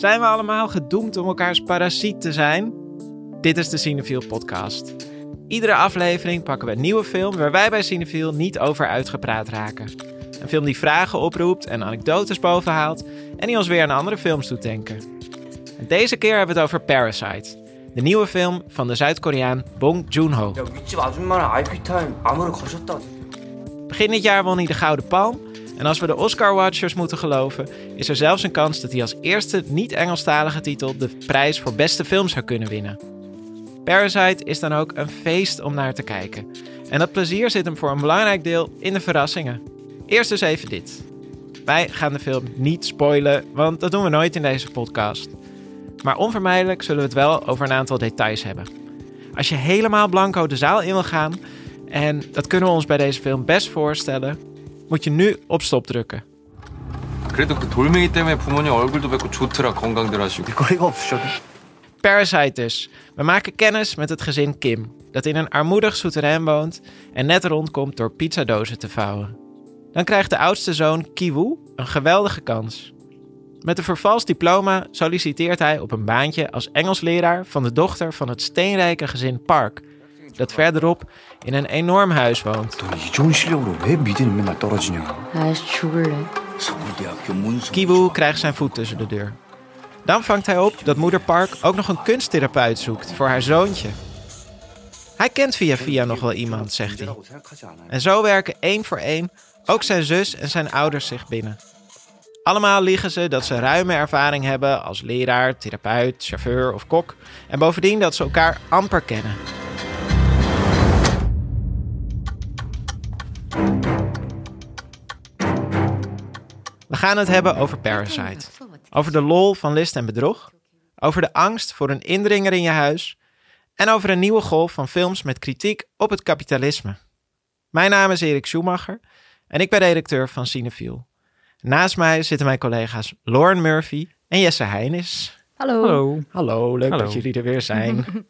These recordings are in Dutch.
Zijn we allemaal gedoemd om elkaars parasiet te zijn? Dit is de Cinefiel podcast. Iedere aflevering pakken we een nieuwe film waar wij bij Cinefiel niet over uitgepraat raken. Een film die vragen oproept en anekdotes bovenhaalt en die ons weer aan andere films doet denken. En deze keer hebben we het over Parasite, de nieuwe film van de Zuid-Koreaan Bong Joon-ho. Begin dit jaar won hij de Gouden Palm en als we de Oscar-watchers moeten geloven, is er zelfs een kans dat hij als eerste niet-Engelstalige titel de prijs voor beste film zou kunnen winnen. Parasite is dan ook een feest om naar te kijken. En dat plezier zit hem voor een belangrijk deel in de verrassingen. Eerst dus even dit. Wij gaan de film niet spoilen, want dat doen we nooit in deze podcast. Maar onvermijdelijk zullen we het wel over een aantal details hebben. Als je helemaal blanco de zaal in wil gaan, en dat kunnen we ons bij deze film best voorstellen, moet je nu op stop drukken. 그래도 그 돌멩이 때문에 부모님 얼굴도 뵙고 좋더라 건강들 하시고 거리가 없으셔도 Parasite dus. We maken kennis met het gezin Kim, dat in een armoedig souterrain woont en net rondkomt door pizzadozen te vouwen. Dan krijgt de oudste zoon Kiwoo een geweldige kans. Met een vervalst diploma solliciteert hij op een baantje als Engelsleraar van de dochter van het steenrijke gezin Park, dat verderop in een enorm huis woont. Kiwu krijgt zijn voet tussen de deur. Dan vangt hij op dat moeder Park ook nog een kunsttherapeut zoekt voor haar zoontje. Hij kent via via nog wel iemand, zegt hij. En zo werken één voor één ook zijn zus en zijn ouders zich binnen. Allemaal liegen ze dat ze ruime ervaring hebben als leraar, therapeut, chauffeur of kok. En bovendien dat ze elkaar amper kennen. Gaan het hebben over Parasite. Over de lol van list en bedrog. Over de angst voor een indringer in je huis. En over een nieuwe golf van films met kritiek op het kapitalisme. Mijn naam is Erik Schumacher en ik ben redacteur van Cinefiel. Naast mij zitten mijn collega's Lauren Murphy en Jesse Heinis. Hallo. Hallo. Hallo, leuk Hallo. dat jullie er weer zijn.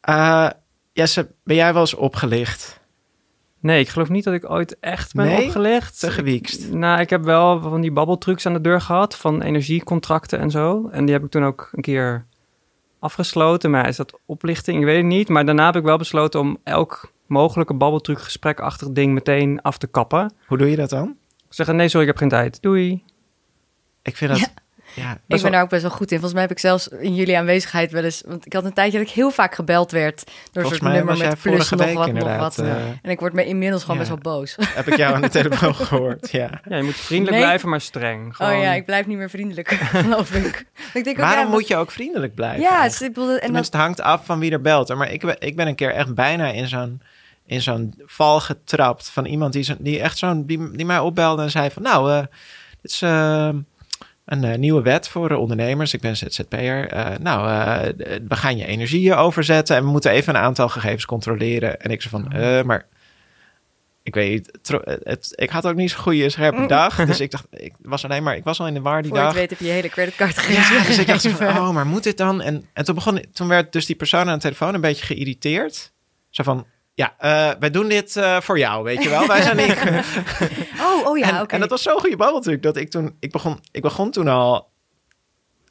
Eh, Jesse, ben jij wel eens opgelicht? Nee, ik geloof niet dat ik ooit echt ben Nee? opgelegd. Te gewiekst? Nou, ik heb wel van die babbeltrucs aan de deur gehad van energiecontracten en zo. En die heb ik toen ook een keer afgesloten. Maar is dat oplichting? Ik weet het niet. Maar daarna heb ik wel besloten om elk mogelijke babbeltruc gesprekachtig ding meteen af te kappen. Hoe doe je dat dan? Zeggen, nee, sorry, ik heb geen tijd. Doei. Ik vind dat... Ja. Ja, Ik wel- ben daar ook best wel goed in. Volgens mij heb ik zelfs in jullie aanwezigheid wel eens... Want ik had een tijdje dat ik heel vaak gebeld werd... door een soort nummer met plus nog week wat, nog wat. eh, en ik word me inmiddels gewoon ja. best wel boos. heb ik jou aan de telefoon gehoord. Ja. Ja, je moet vriendelijk Nee. blijven, maar streng. Gewoon, Oh ja, ik blijf niet meer vriendelijk, geloof ik. ik denk Waarom moet je ook vriendelijk blijven? Ja, eigenlijk? het en hangt af van wie er belt. Maar ik ben, ik ben een keer echt bijna in zo'n, in zo'n val getrapt van iemand die, zo, die echt zo'n, die, die mij opbelde en zei van, nou, eh, dit is eh, een eh, nieuwe wet voor eh, ondernemers. Ik ben ZZP'er. Eh nou, we gaan je energieën overzetten en we moeten even een aantal gegevens controleren. En ik zei van, eh, maar ik weet het, ik had ook niet zo'n goede scherpe dag. Dus ik dacht, ik was alleen maar, ik was al in de war die voor dag. het weet heb je je hele creditcardgegevens Ja, dus ik dacht van, oh, maar moet dit dan? En, en toen, begon, toen werd dus die persoon aan de telefoon een beetje geïrriteerd. Zo van, ja, eh, wij doen dit eh, voor jou, weet je wel. Wij zijn niet... Oh, oh ja, en, oké. en dat was zo'n goede babbel natuurlijk, dat ik toen... Ik begon, ik begon toen al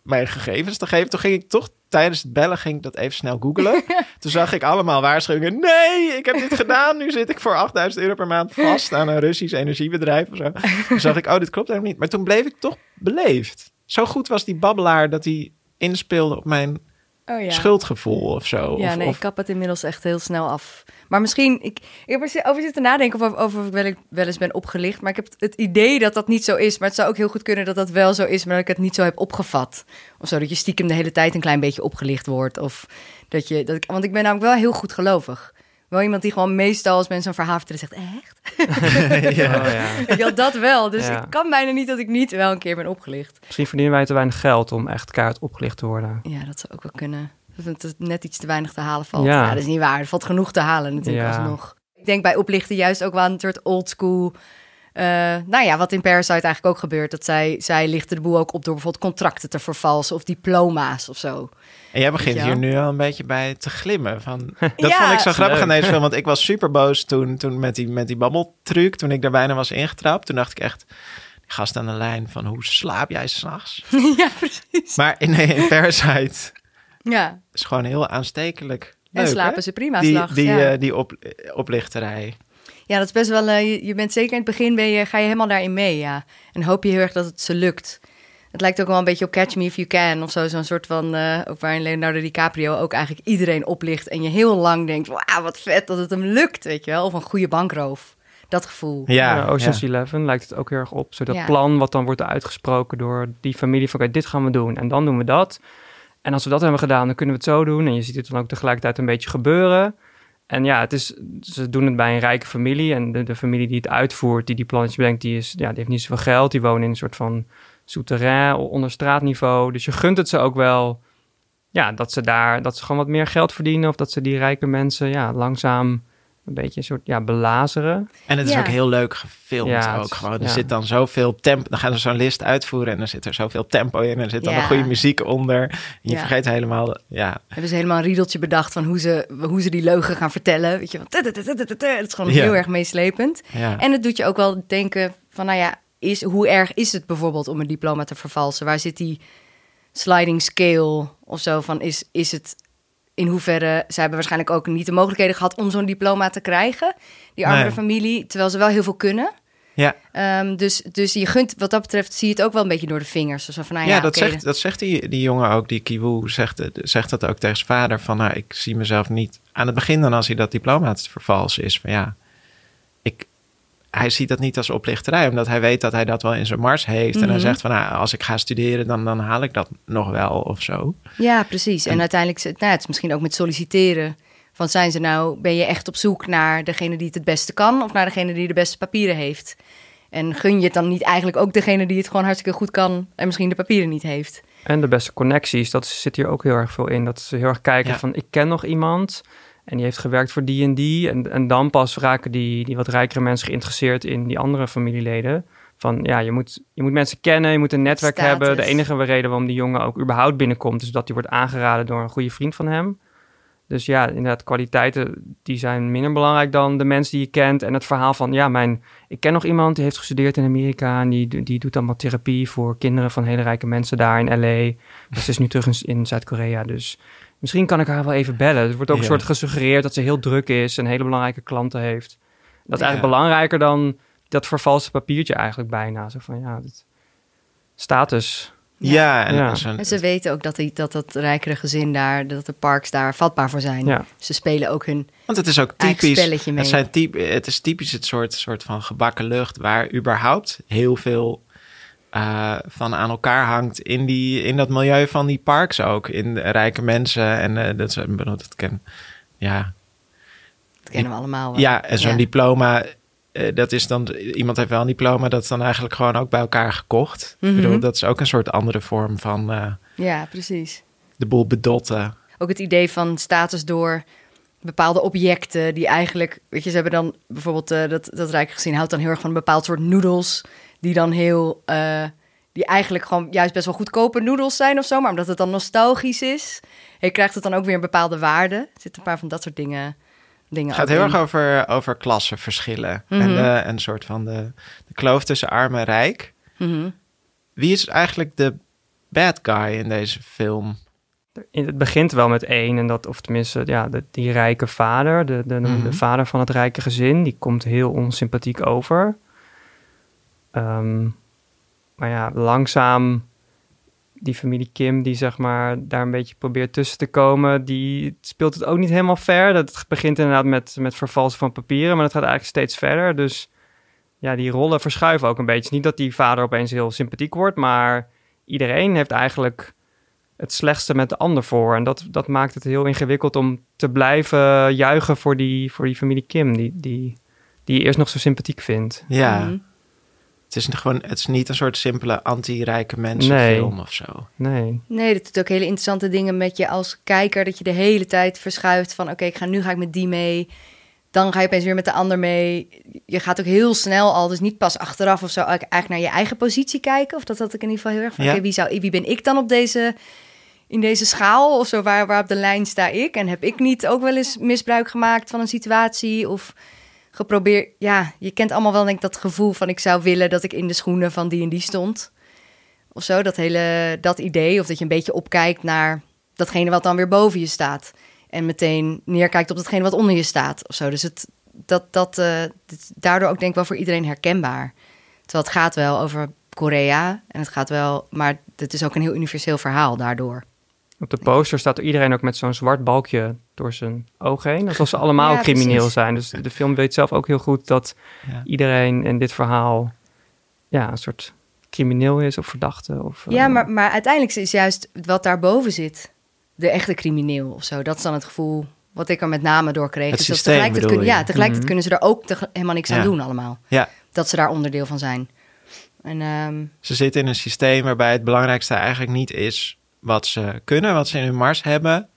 mijn gegevens te geven. Toen ging ik toch tijdens het bellen ging ik dat even snel googlen. toen zag ik allemaal waarschuwingen. Nee, ik heb dit gedaan. Nu zit ik voor 8000 euro per maand vast aan een Russisch energiebedrijf of zo. Toen zag ik, oh, dit klopt helemaal niet. Maar toen bleef ik toch beleefd. Zo goed was die babbelaar dat hij inspeelde op mijn oh, ja. schuldgevoel of zo. Ja, of, nee, of- ik kap het inmiddels echt heel snel af. Maar misschien, ik, ik heb er zi- over zitten nadenken of, over of ik wel, wel eens ben opgelicht. Maar ik heb het, het idee dat dat niet zo is. Maar het zou ook heel goed kunnen dat dat wel zo is, maar dat ik het niet zo heb opgevat. Of zo, dat je stiekem de hele tijd een klein beetje opgelicht wordt. Of dat je, dat ik, want ik ben namelijk wel heel goed gelovig. Wel iemand die gewoon meestal als mensen een verhaal vertellen zegt, echt? ja. Oh, ja. Ik had dat wel, dus Ja. ik kan bijna niet dat ik niet wel een keer ben opgelicht. Misschien verdienen wij te weinig geld om echt kaart opgelicht te worden. Ja, dat zou ook wel kunnen. Dat het net iets te weinig te halen valt. Ja. Ja, dat is niet waar. Er valt genoeg te halen natuurlijk Ja. alsnog. Ik denk bij oplichten juist ook wel een soort oldschool... eh nou ja, wat in Parasite eigenlijk ook gebeurt. Dat zij, zij lichten de boel ook op door bijvoorbeeld contracten te vervalsen... of diploma's of zo. En jij begint hier nu al een beetje bij te glimmen. Van, dat Ja. vond ik zo grappig aan deze film. Want ik was super boos toen, toen met die, met die babbeltruc. Toen ik daar bijna was ingetrapt. Toen dacht ik echt... gast aan de lijn van hoe slaap jij s'nachts? ja, precies. Maar in, in Parasite Ja, is gewoon heel aanstekelijk. en Leuk, slapen hè? ze prima Die, s'nachts. die, ja. eh, die op, oplichterij. Ja, dat is best wel... eh, je, bent zeker in het begin ben je, ga je helemaal daarin mee, ja. En hoop je heel erg dat het ze lukt. Het lijkt ook wel een beetje op Catch Me If You Can of zo. Zo'n soort van, eh, ook waarin Leonardo DiCaprio ook eigenlijk iedereen oplicht. En je heel lang denkt, wauw, wat vet dat het hem lukt, weet je wel. Of een goede bankroof. Dat gevoel. Ja, Ja, Ocean's ja. Eleven lijkt het ook heel erg op. Zo dat Ja. plan wat dan wordt uitgesproken door die familie van... oké, dit gaan we doen en dan doen we dat. En als we dat hebben gedaan, dan kunnen we het zo doen. En je ziet het dan ook tegelijkertijd een beetje gebeuren. En ja, het is, ze doen het bij een rijke familie. En de, de familie die het uitvoert, die die plannetjes bedenkt... Die, is, ja, die heeft niet zoveel geld. Die wonen in een soort van souterrain onder straatniveau. Dus je gunt het ze ook wel... Ja, dat ze daar, dat ze gewoon wat meer geld verdienen. Of dat ze die rijke mensen ja, langzaam een beetje een soort ja, belazeren. En het is Ja. ook heel leuk gefilmd Ja, ook is- gewoon. Er ja. zit dan zoveel tempo. Dan gaan ze zo'n list uitvoeren en dan zit er zoveel tempo in. En er zit dan een goede muziek onder. En je Ja. vergeet helemaal... Ja, Hebben ze helemaal een riedeltje bedacht van hoe ze, hoe ze die leugen gaan vertellen. Weet je, van tutututututu. het is gewoon Ja. heel erg meeslepend. ja. En het doet je ook wel denken van, nou ja, is, hoe erg is het bijvoorbeeld om een diploma te vervalsen? Waar zit die sliding scale of zo van? Is, is het in hoeverre, ze hebben waarschijnlijk ook niet de mogelijkheden gehad om zo'n diploma te krijgen, die armere Nee. familie, terwijl ze wel heel veel kunnen. ja. Ehm, dus, dus je gunt, wat dat betreft, zie je het ook wel een beetje door de vingers. Zo van, nou ja, ja, dat, zegt, dat zegt die, die jongen ook, die Kiwoe, zegt, zegt dat ook tegen zijn vader. Van, nou, ik zie mezelf niet aan het begin dan als hij dat diploma het vervalsen is. Van ja, hij ziet dat niet als oplichterij, omdat hij weet dat hij dat wel in zijn mars heeft. En hij Mhm. zegt van, nou, als ik ga studeren, dan, dan haal ik dat nog wel of zo. Ja, precies. En, En- uiteindelijk, nou, het is misschien ook met solliciteren. Van zijn ze nou, ben je echt op zoek naar degene die het het beste kan of naar degene die de beste papieren heeft? En gun je het dan niet eigenlijk ook degene die het gewoon hartstikke goed kan en misschien de papieren niet heeft? En de beste connecties, dat zit hier ook heel erg veel in. Dat ze heel erg kijken Ja. van, ik ken nog iemand en die heeft gewerkt voor die en die. En, en dan pas raken die, die wat rijkere mensen geïnteresseerd in die andere familieleden. Van ja, je moet, je moet mensen kennen, je moet een netwerk Status. hebben. De enige reden waarom die jongen ook überhaupt binnenkomt, is dat hij wordt aangeraden door een goede vriend van hem. Dus ja, inderdaad, kwaliteiten die zijn minder belangrijk dan de mensen die je kent. En het verhaal van, ja, mijn, ik ken nog iemand die heeft gestudeerd in Amerika en die, die doet allemaal therapie voor kinderen van hele rijke mensen daar in LA. Dus ze is nu terug in, in Zuid-Korea, dus misschien kan ik haar wel even bellen. Er wordt ook Ja. een soort gesuggereerd dat ze heel druk is en hele belangrijke klanten heeft. Dat is Ja. eigenlijk belangrijker dan dat vervalste papiertje eigenlijk bijna. Zo van, ja, dit, status. Ja, en Ja. En ze weten ook dat, die, dat dat rijkere gezin daar, dat de parks daar vatbaar voor zijn. Ja. Ze spelen ook hun Want het is ook typisch. spelletje mee. Het, zijn typ, het is typisch het soort, soort van gebakken lucht waar überhaupt heel veel eh, van aan elkaar hangt in, die, in dat milieu van die parks ook. In de rijke mensen en eh, dat, dat ken. Ja, Dat kennen we allemaal wel. ja en zo'n Ja. diploma. eh, dat is dan, iemand heeft wel een diploma, dat is dan eigenlijk gewoon ook bij elkaar gekocht. Mhm. Ik bedoel, dat is ook een soort andere vorm van Ja, precies. de boel bedotten. Ook het idee van status door bepaalde objecten die eigenlijk, weet je, ze hebben dan bijvoorbeeld dat dat rijk gezien houdt dan heel erg van een bepaald soort noedels die dan heel, eh, die eigenlijk gewoon juist best wel goedkope noedels zijn of zo, maar omdat het dan nostalgisch is, hey, krijgt het dan ook weer een bepaalde waarde. Er zitten een paar van dat soort dingen. dingen Het gaat heel in. erg over, over klassenverschillen. Mhm. En de, een soort van de, de kloof tussen arm en rijk. Mhm. Wie is eigenlijk de bad guy in deze film? Het begint wel met één, en dat, of tenminste, ja, de, die rijke vader, de, de, Mhm. de vader van het rijke gezin, die komt heel onsympathiek over. Ehm, maar ja, langzaam, die familie Kim, die zeg maar daar een beetje probeert tussen te komen, die speelt het ook niet helemaal fair. Dat begint inderdaad met, met vervalsen van papieren, maar dat gaat eigenlijk steeds verder. Dus ja, die rollen verschuiven ook een beetje. Niet dat die vader opeens heel sympathiek wordt, maar iedereen heeft eigenlijk het slechtste met de ander voor. En dat, dat maakt het heel ingewikkeld om te blijven juichen voor die, voor die familie Kim, die, die, die je eerst nog zo sympathiek vindt. Ja, Mhm. Het, is gewoon, het is niet een soort simpele anti-rijke mensen Nee. film of zo. Nee. Nee, dat doet ook hele interessante dingen met je als kijker. Dat je de hele tijd verschuift van... oké, ik ga nu ga ik met die mee. Dan ga je opeens weer met de ander mee. Je gaat ook heel snel al, dus niet pas achteraf of zo... eigenlijk naar je eigen positie kijken. Of dat had ik in ieder geval heel erg van... Ja. oké, wie, zou, wie ben ik dan op deze, in deze schaal? Of zo, waar, waar op de lijn sta ik? En heb ik niet ook wel eens misbruik gemaakt van een situatie? Of geprobeerd... Ja, je kent allemaal wel denk ik dat gevoel van... ik zou willen dat ik in de schoenen van die en die stond. Of zo, dat hele dat idee. Of dat je een beetje opkijkt naar datgene wat dan weer boven je staat. En meteen neerkijkt op datgene wat onder je staat. Of zo. Dus het, dat, dat, eh, daardoor ook denk ik wel voor iedereen herkenbaar. Terwijl het gaat wel over Korea. En het gaat wel... Maar het is ook een heel universeel verhaal daardoor. Op de poster staat er iedereen ook met zo'n zwart balkje door zijn oog heen. Alsof ze allemaal Ja, crimineel precies. zijn. Dus de film weet zelf ook heel goed dat Ja. iedereen in dit verhaal ja, een soort crimineel is of verdachte. Of, Ja, eh, maar, maar uiteindelijk is juist wat daarboven zit de echte crimineel of zo. Dat is dan het gevoel wat ik er met name door kreeg. Het Dus dat systeem tegelijkertijd kun- je? Ja, tegelijkertijd Mhm. kunnen ze er ook helemaal niks aan Ja. doen allemaal. Ja, Dat ze daar onderdeel van zijn. En ehm, ze zitten in een systeem waarbij het belangrijkste eigenlijk niet is wat ze kunnen, wat ze in hun mars hebben,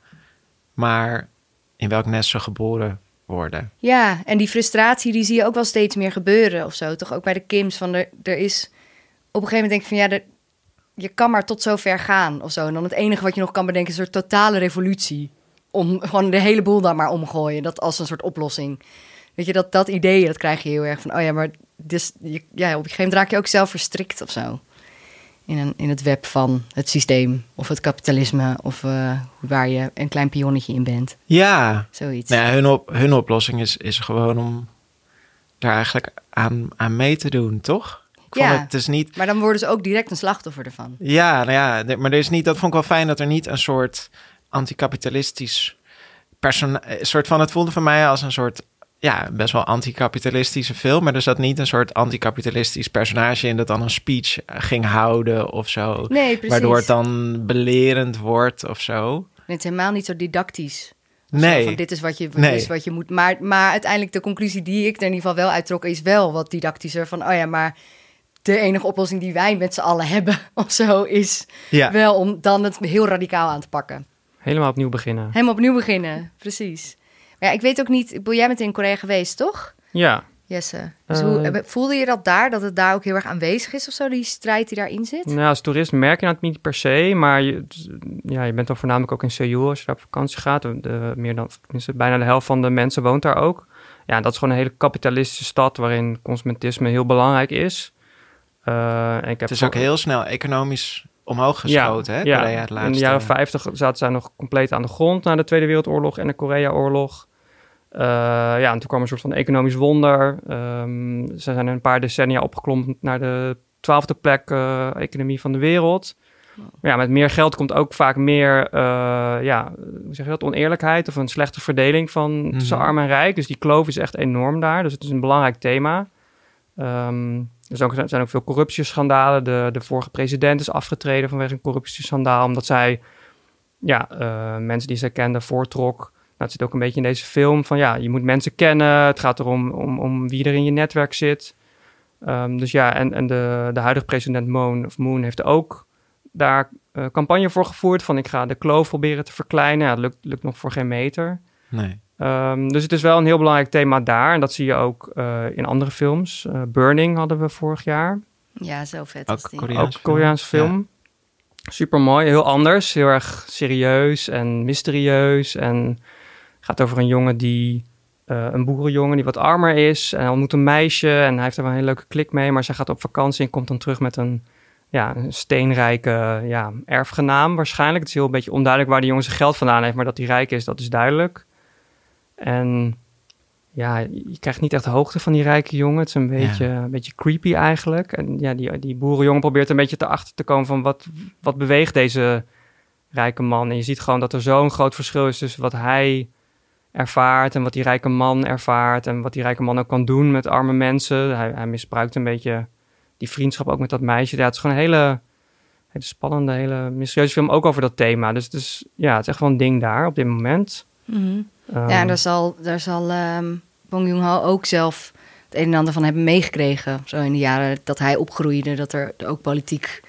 maar in welk nest ze geboren worden. ja, en die frustratie die zie je ook wel steeds meer gebeuren of zo. Toch ook bij de Kims van er, er is... Op een gegeven moment denk ik van ja, je kan maar tot zover gaan of zo. En dan het enige wat je nog kan bedenken is een soort totale revolutie. Om gewoon de hele boel dan maar omgooien. Dat als een soort oplossing. Weet je, dat, dat idee, dat krijg je heel erg van... oh ja, maar dus, ja, op een gegeven moment raak je ook zelf verstrikt of zo. In, een, in het web van het systeem of het kapitalisme... of eh, waar je een klein pionnetje in bent. Ja, Zoiets. nou ja, hun, op, hun oplossing is, is gewoon om daar eigenlijk aan, aan mee te doen, toch? Ik Ja. het, is niet, Maar dan worden ze ook direct een slachtoffer ervan. Ja, nou ja, maar er is niet, dat vond ik wel fijn dat er niet een soort anticapitalistisch persona, een soort van, het voelde voor mij als een soort, ja, best wel anticapitalistische film, maar er zat niet een soort anticapitalistisch personage in dat dan een speech eh, ging houden of zo, Nee, precies. waardoor het dan belerend wordt of zo. Het is helemaal niet zo didactisch. Nee, van dit is wat je, dit Nee. is wat je moet. Maar, maar uiteindelijk de conclusie die ik er in ieder geval wel uittrok... is wel wat didactischer. Van, oh ja, maar de enige oplossing die wij met z'n allen hebben... of zo, is ja. wel om dan het heel radicaal aan te pakken. Helemaal opnieuw beginnen. Helemaal opnieuw beginnen, precies. Ja, ik weet ook niet... ik bedoel, Jij bent in Korea geweest, toch, Ja, Jesse? Dus Eh, hoe, voelde je dat daar? Dat het daar ook heel erg aanwezig is of zo? Die strijd die daarin zit? nou, als toerist merk je dat niet per se, maar je, ja, je bent dan voornamelijk ook in Seoul als je daar op vakantie gaat. De, meer dan, tenminste, bijna de helft van de mensen woont daar ook. Ja, dat is gewoon een hele kapitalistische stad waarin consumentisme heel belangrijk is. Eh, en ik heb Het is ook heel snel economisch omhoog geschoten, hè, Korea het in de jaren 50 zaten zij nog compleet aan de grond na de Tweede Wereldoorlog en de Korea-oorlog. Eh, ja, en toen kwam een soort van economisch wonder. Ehm, ze zijn een paar decennia opgeklommen naar de twaalfde plek eh, economie van de wereld. Maar ja, met meer geld komt ook vaak meer, eh, ja, hoe zeg je dat, oneerlijkheid of een slechte verdeling van tussen Mhm. arm en rijk. Dus die kloof is echt enorm daar. Dus het is een belangrijk thema. Ehm, er zijn ook, zijn ook veel corruptieschandalen. De, de vorige president is afgetreden vanwege een corruptieschandaal, omdat zij ja, eh, mensen die zij kende voortrok. Nou, het zit ook een beetje in deze film van ja, je moet mensen kennen. Het gaat erom om, om wie er in je netwerk zit. Ehm, dus ja, en, en de, de huidige president Moon, of Moon heeft ook daar eh, campagne voor gevoerd van ik ga de kloof proberen te verkleinen. Ja, dat lukt, lukt nog voor geen meter. Nee. Ehm, dus het is wel een heel belangrijk thema daar. En dat zie je ook eh, in andere films. Eh, Burning hadden we vorig jaar. Ja, zo vet Ook is die. Koreaans ook een Koreaanse film. Super mooi, heel anders. Heel erg serieus en mysterieus. En gaat over een jongen die... eh, een boerenjongen die wat armer is. En hij ontmoet een meisje en hij heeft er wel een hele leuke klik mee. Maar zij gaat op vakantie en komt dan terug met een, ja, een steenrijke ja, erfgenaam waarschijnlijk. Het is heel een beetje onduidelijk waar die jongen zijn geld vandaan heeft. Maar dat hij rijk is, dat is duidelijk. En ja, je krijgt niet echt de hoogte van die rijke jongen. Het is een beetje, een beetje creepy eigenlijk. En ja, die, die boerenjongen probeert een beetje te achter te komen van wat, wat beweegt deze rijke man. En je ziet gewoon dat er zo'n groot verschil is tussen wat hij ervaart en wat die rijke man ervaart. En wat die rijke man ook kan doen met arme mensen. Hij, hij misbruikt een beetje die vriendschap ook met dat meisje. Ja, het is gewoon een hele, hele spannende, hele mysterieuze film ook over dat thema. Dus, dus ja, het is echt wel een ding daar op dit moment. Ehm, Ja, daar zal, daar zal ehm Bong Joon-ho ook zelf het een en ander van hebben meegekregen. Zo in de jaren dat hij opgroeide, dat er ook politiek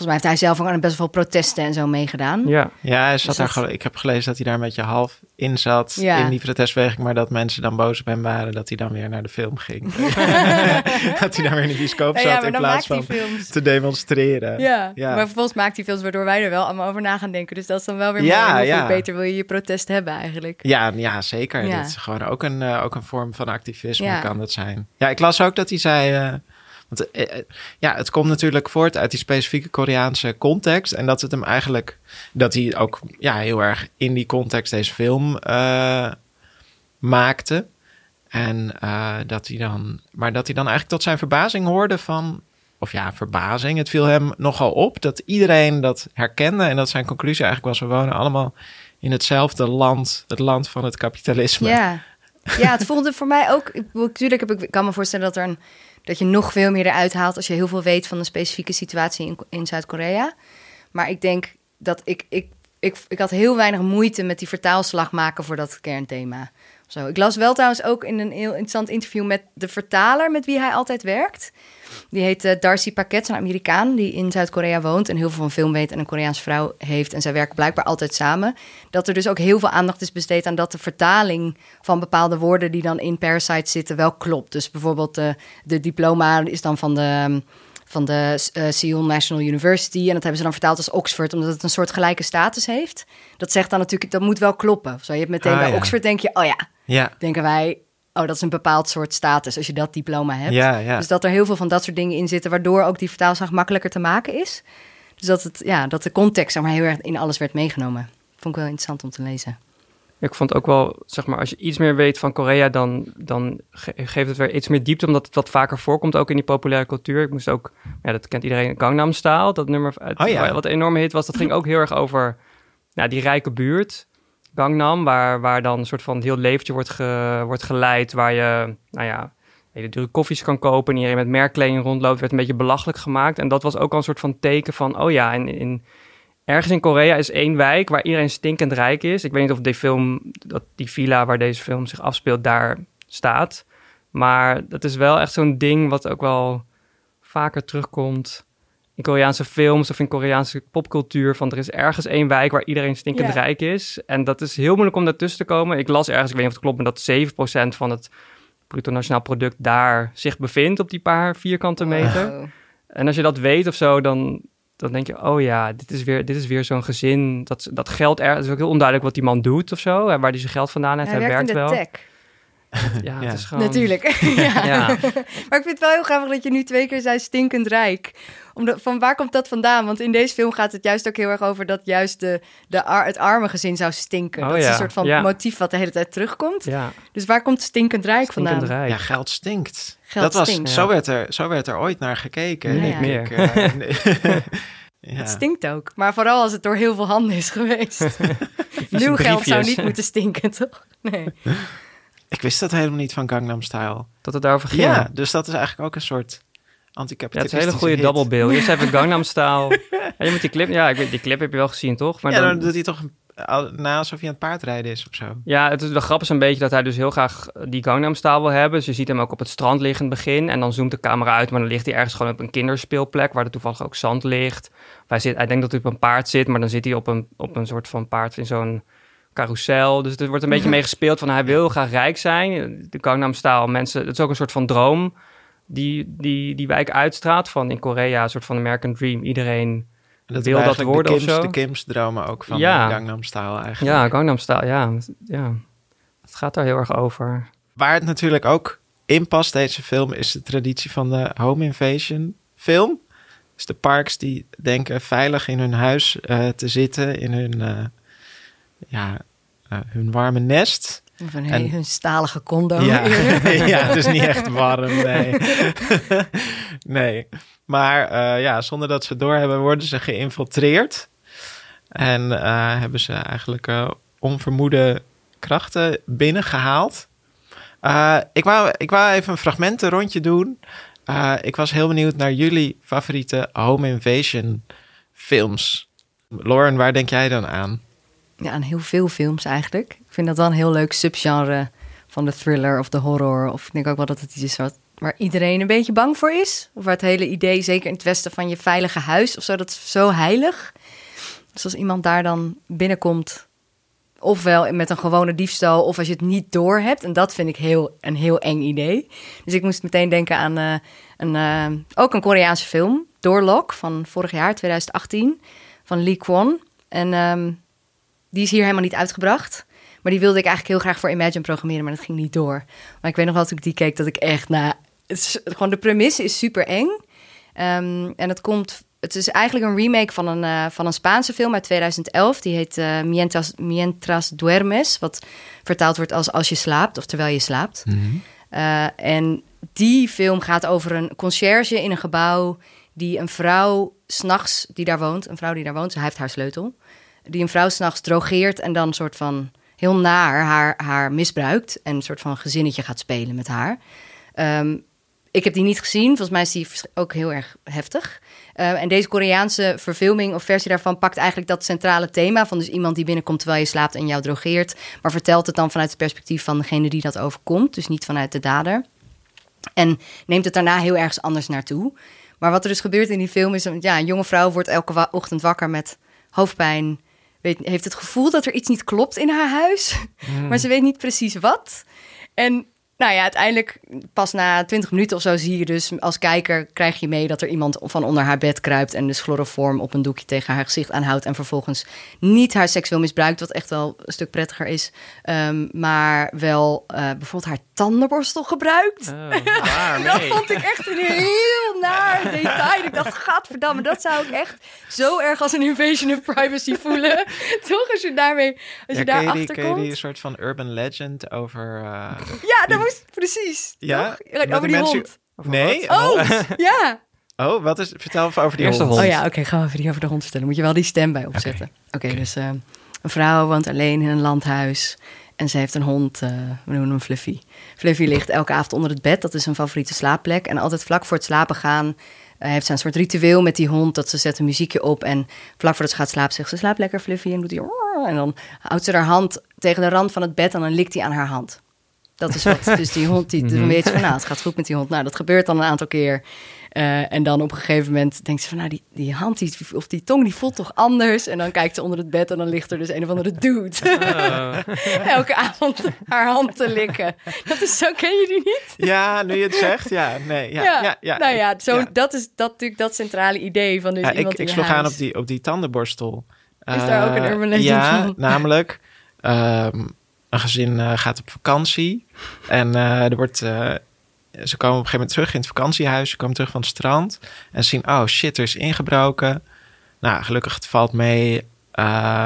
volgens mij heeft hij zelf ook aan best wel veel protesten en zo meegedaan. Ja, Ja, hij zat Dus daar dat- ik heb gelezen dat hij daar een beetje half in zat Ja. in die protestbeweging, maar dat mensen dan boos op hem waren dat hij dan weer naar de film ging. dat hij dan weer in de bioscoop Ja, zat ja, in plaats van te demonstreren. Ja, Ja. maar vervolgens maakt hij films waardoor wij er wel allemaal over na gaan denken. Dus dat is dan wel weer Ja, mooi. Ja. beter wil je je protest hebben eigenlijk? Ja, ja zeker. Ja. Dit is gewoon ook een, eh, ook een vorm van activisme Ja. kan dat zijn. Ja, ik las ook dat hij zei... eh, want eh, eh, ja, het komt natuurlijk voort uit die specifieke Koreaanse context. En dat het hem eigenlijk... Dat hij ook ja, heel erg in die context deze film eh, maakte. En dat hij dan... Maar dat hij dan eigenlijk tot zijn verbazing hoorde van... Of ja, verbazing. Het viel hem nogal op dat iedereen dat herkende. En dat zijn conclusie eigenlijk was... We wonen allemaal in hetzelfde land. Het land van het kapitalisme. Ja. ja, het voelde voor mij ook... Natuurlijk heb ik, ik kan me voorstellen dat, er een, dat je nog veel meer eruit haalt... als je heel veel weet van een specifieke situatie in, in Zuid-Korea. Maar ik denk dat ik, ik, ik... Ik had heel weinig moeite met die vertaalslag maken voor dat kernthema. Zo. Ik las wel trouwens ook in een heel interessant interview met de vertaler... met wie hij altijd werkt. Die heet eh, Darcy Paquet, een Amerikaan die in Zuid-Korea woont en heel veel van film weet en een Koreaanse vrouw heeft. En zij werken blijkbaar altijd samen. Dat er dus ook heel veel aandacht is besteed aan dat de vertaling van bepaalde woorden die dan in Parasite zitten wel klopt. Dus bijvoorbeeld de, de diploma is dan van de, van de eh, Seoul National University en dat hebben ze dan vertaald als Oxford, omdat het een soort gelijke status heeft. Dat zegt dan natuurlijk, dat moet wel kloppen. Zo, je hebt meteen Ah, bij ja. Oxford denk je, oh ja, Ja, denken wij, oh dat is een bepaald soort status als je dat diploma hebt. ja, ja. Dus dat er heel veel van dat soort dingen in zitten, waardoor ook die vertaalslag makkelijker te maken is. Dus dat, het, ja, dat de context zeg maar, heel erg in alles werd meegenomen. Vond ik wel interessant om te lezen. ik vond ook wel, zeg maar, als je iets meer weet van Korea, dan, dan ge- geeft het weer iets meer diepte, omdat het wat vaker voorkomt, ook in die populaire cultuur. Ik moest ook, ja, dat kent iedereen, Gangnam Style, dat nummer uit, Oh ja. wat een enorme hit was. Dat ging ook heel erg over ja, die rijke buurt, Gangnam, waar, waar dan een soort van heel leventje wordt, wordt geleid, waar je, nou ja, hele dure koffies kan kopen en iedereen met merkkleding rondloopt, werd een beetje belachelijk gemaakt. En dat was ook al een soort van teken van, oh ja, in, in, ergens in Korea is één wijk waar iedereen stinkend rijk is. Ik weet niet of die film, dat die villa waar deze film zich afspeelt, daar staat. Maar dat is wel echt zo'n ding wat ook wel vaker terugkomt in Koreaanse films of in Koreaanse popcultuur. Van er is ergens één wijk waar iedereen stinkend rijk is. En dat is heel moeilijk om daartussen te komen. Ik las ergens, ik weet niet of het klopt, maar dat 7% van het bruto nationaal product daar zich bevindt op die paar vierkante meter. Wow. En als je dat weet of zo, dan, dan denk je, oh ja, dit is weer, dit is weer zo'n gezin. Dat, dat geld er, het is ook heel onduidelijk wat die man doet of zo. En waar hij zijn geld vandaan heeft. Hij Hij, werkt in werkt de wel. tech. Ja, Ja. het is gewoon... Natuurlijk. ja. Ja. Maar ik vind het wel heel grappig dat je nu twee keer zei stinkend rijk. Omdat, van waar komt dat vandaan? Want in deze film gaat het juist ook heel erg over dat juist de, de ar- het arme gezin zou stinken. Oh dat is een soort van ja. motief wat de hele tijd terugkomt. Ja, Dus waar komt stinkend rijk stinkend vandaan? rijk. Ja, geld stinkt. Geld dat was. Zo, werd er, zo werd er ooit naar gekeken. Niet meer. Eh, nee. ja. Het stinkt ook. Maar vooral als het door heel veel handen is geweest. Nieuw geld zou niet moeten stinken, toch? Nee. Ik wist dat helemaal niet van Gangnam Style. Dat het daarover ging. Ja, dus dat is eigenlijk ook een soort Ja, het anticapitalistische is een hele goede double bill. Zei even Gangnam Style. Ja, je moet die clip... Ja, ik weet, die clip heb je wel gezien, toch? Maar ja, dan, dan doet hij toch na alsof hij aan het paardrijden is of zo. Ja, het is wel grappig een beetje dat hij dus heel graag die Gangnam Style wil hebben. Dus je ziet hem ook op het strand liggen in het begin. En dan zoomt de camera uit, maar dan ligt hij ergens gewoon op een kinderspeelplek... waar er toevallig ook zand ligt. Hij, zit, hij denkt dat hij op een paard zit, maar dan zit hij op een, op een soort van paard in zo'n carousel. Dus er wordt een beetje mee gespeeld van hij wil graag rijk zijn. De Gangnam Style, mensen, het is ook een soort van droom... Die, die die wijk uitstraalt van in Korea, een soort van American Dream. Iedereen dat Wil dat worden de of Kims, zo? De Kims dromen ook van Ja. Gangnam Style eigenlijk. Ja, Gangnam Style, ja. ja. Het gaat daar heel erg over. Waar het natuurlijk ook in past, deze film, is de traditie van de home invasion film. Dus de parks die denken veilig in hun huis eh, te zitten, in hun, eh, ja, hun warme nest. Of een En- een stalige condo. Ja. ja, het is niet echt warm, nee. nee, maar eh, ja, zonder dat ze doorhebben worden ze geïnfiltreerd. En eh, hebben ze eigenlijk eh, onvermoede krachten binnengehaald. Eh, ik, wou, ik wou even een fragmentenrondje doen. Eh, ik was heel benieuwd naar jullie favoriete home invasion films. Lauren, waar denk jij dan aan? Ja, aan heel veel films eigenlijk. Ik vind dat wel een heel leuk subgenre van de thriller of de horror. Of ik denk ook wel dat het iets is wat, waar iedereen een beetje bang voor is. Of waar het hele idee, zeker in het westen, van je veilige huis of zo, dat is zo heilig. Dus als iemand daar dan binnenkomt, ofwel met een gewone diefstal, of als je het niet door hebt. En dat vind ik heel, een heel eng idee. Dus ik moest meteen denken aan eh, een, eh, ook een Koreaanse film, Doorlock, van vorig jaar, 2018, van Lee Kwon. En ehm, die is hier helemaal niet uitgebracht. Maar die wilde ik eigenlijk heel graag voor Imagine programmeren, maar dat ging niet door. Maar ik weet nog wel toen ik die keek dat ik echt, nou, is, gewoon de premisse is super eng. Ehm, en het komt, het is eigenlijk een remake van een, eh, van een Spaanse film uit 2011. Die heet eh, Mientras, Mientras Duermes, wat vertaald wordt als Als je slaapt of Terwijl je slaapt. Eh, en die film gaat over een conciërge in een gebouw die een vrouw s'nachts die daar woont, een vrouw die daar woont, zij heeft haar sleutel, die een vrouw s'nachts drogeert en dan soort van heel naar haar, haar misbruikt en een soort van gezinnetje gaat spelen met haar. Ehm, ik heb die niet gezien. Volgens mij is die ook heel erg heftig. Eh, en deze Koreaanse verfilming of versie daarvan pakt eigenlijk dat centrale thema van dus iemand die binnenkomt terwijl je slaapt en jou drogeert, maar vertelt het dan vanuit het perspectief van degene die dat overkomt, dus niet vanuit de dader. En neemt het daarna heel ergens anders naartoe. Maar wat er dus gebeurt in die film is, ja, een jonge vrouw wordt elke ochtend wakker met hoofdpijn. Weet, heeft het gevoel dat er iets niet klopt in haar huis, maar ze weet niet precies wat. En nou ja, uiteindelijk pas na 20 minuten of zo zie je dus als kijker krijg je mee dat er iemand van onder haar bed kruipt en dus chloroform op een doekje tegen haar gezicht aanhoudt en vervolgens niet haar seksueel misbruikt, wat echt wel een stuk prettiger is, Ehm, maar wel eh, bijvoorbeeld haar tandenborstel gebruikt. Oh, waar, Dat vond ik echt een heel naar detail. Ik dacht, gadverdamme, dat zou ik echt zo erg als een invasion of privacy voelen. Toch, als je daarmee, als je Ja, daar achter ken je die komt. soort van urban legend over... eh, Ja, dat precies. ja? toch? Over die mensen- hond. Nee? Oh, ja. Oh, wat is... Vertel even over die Eerste hond. hond. Oh ja, oké, gaan we even die over de hond vertellen. Moet je wel die stem bij opzetten. Oké, dus eh, een vrouw woont alleen in een landhuis. En ze heeft een hond, eh, we noemen hem Fluffy. Fluffy ligt elke avond onder het bed. Dat is een favoriete slaapplek. En altijd vlak voor het slapen gaan... eh, heeft ze een soort ritueel met die hond. Dat ze zet een muziekje op. En vlak voordat ze gaat slapen zegt ze... Slaap lekker, Fluffy. En doet hij... En dan houdt ze haar hand tegen de rand van het bed. En dan likt hij aan haar hand. Dat is wat. Dus die hond, die, dan weet ze van, nou, het gaat goed met die hond. Nou, dat gebeurt dan een aantal keer. Eh, en dan op een gegeven moment denkt ze van, nou, die, die hand die, of die tong, die voelt toch anders? En dan kijkt ze onder het bed en dan ligt er dus een of andere dude. Elke avond haar hand te likken. Dat is zo, ken je die niet? Ja, nu je het zegt. Ja, nee. Ja, ja, ja, nou ja, zo, ja. Dat is dat, natuurlijk dat centrale idee van dus Ja, iemand ik, in ik je sloeg aan huis. op die, op die tandenborstel. Is daar ook een Eh, urban legend Ja, van? namelijk ehm, een gezin eh, gaat op vakantie. En eh, er wordt, eh, ze komen op een gegeven moment terug in het vakantiehuis. Ze komen terug van het strand. En zien, oh shit, er is ingebroken. Nou, gelukkig het valt mee.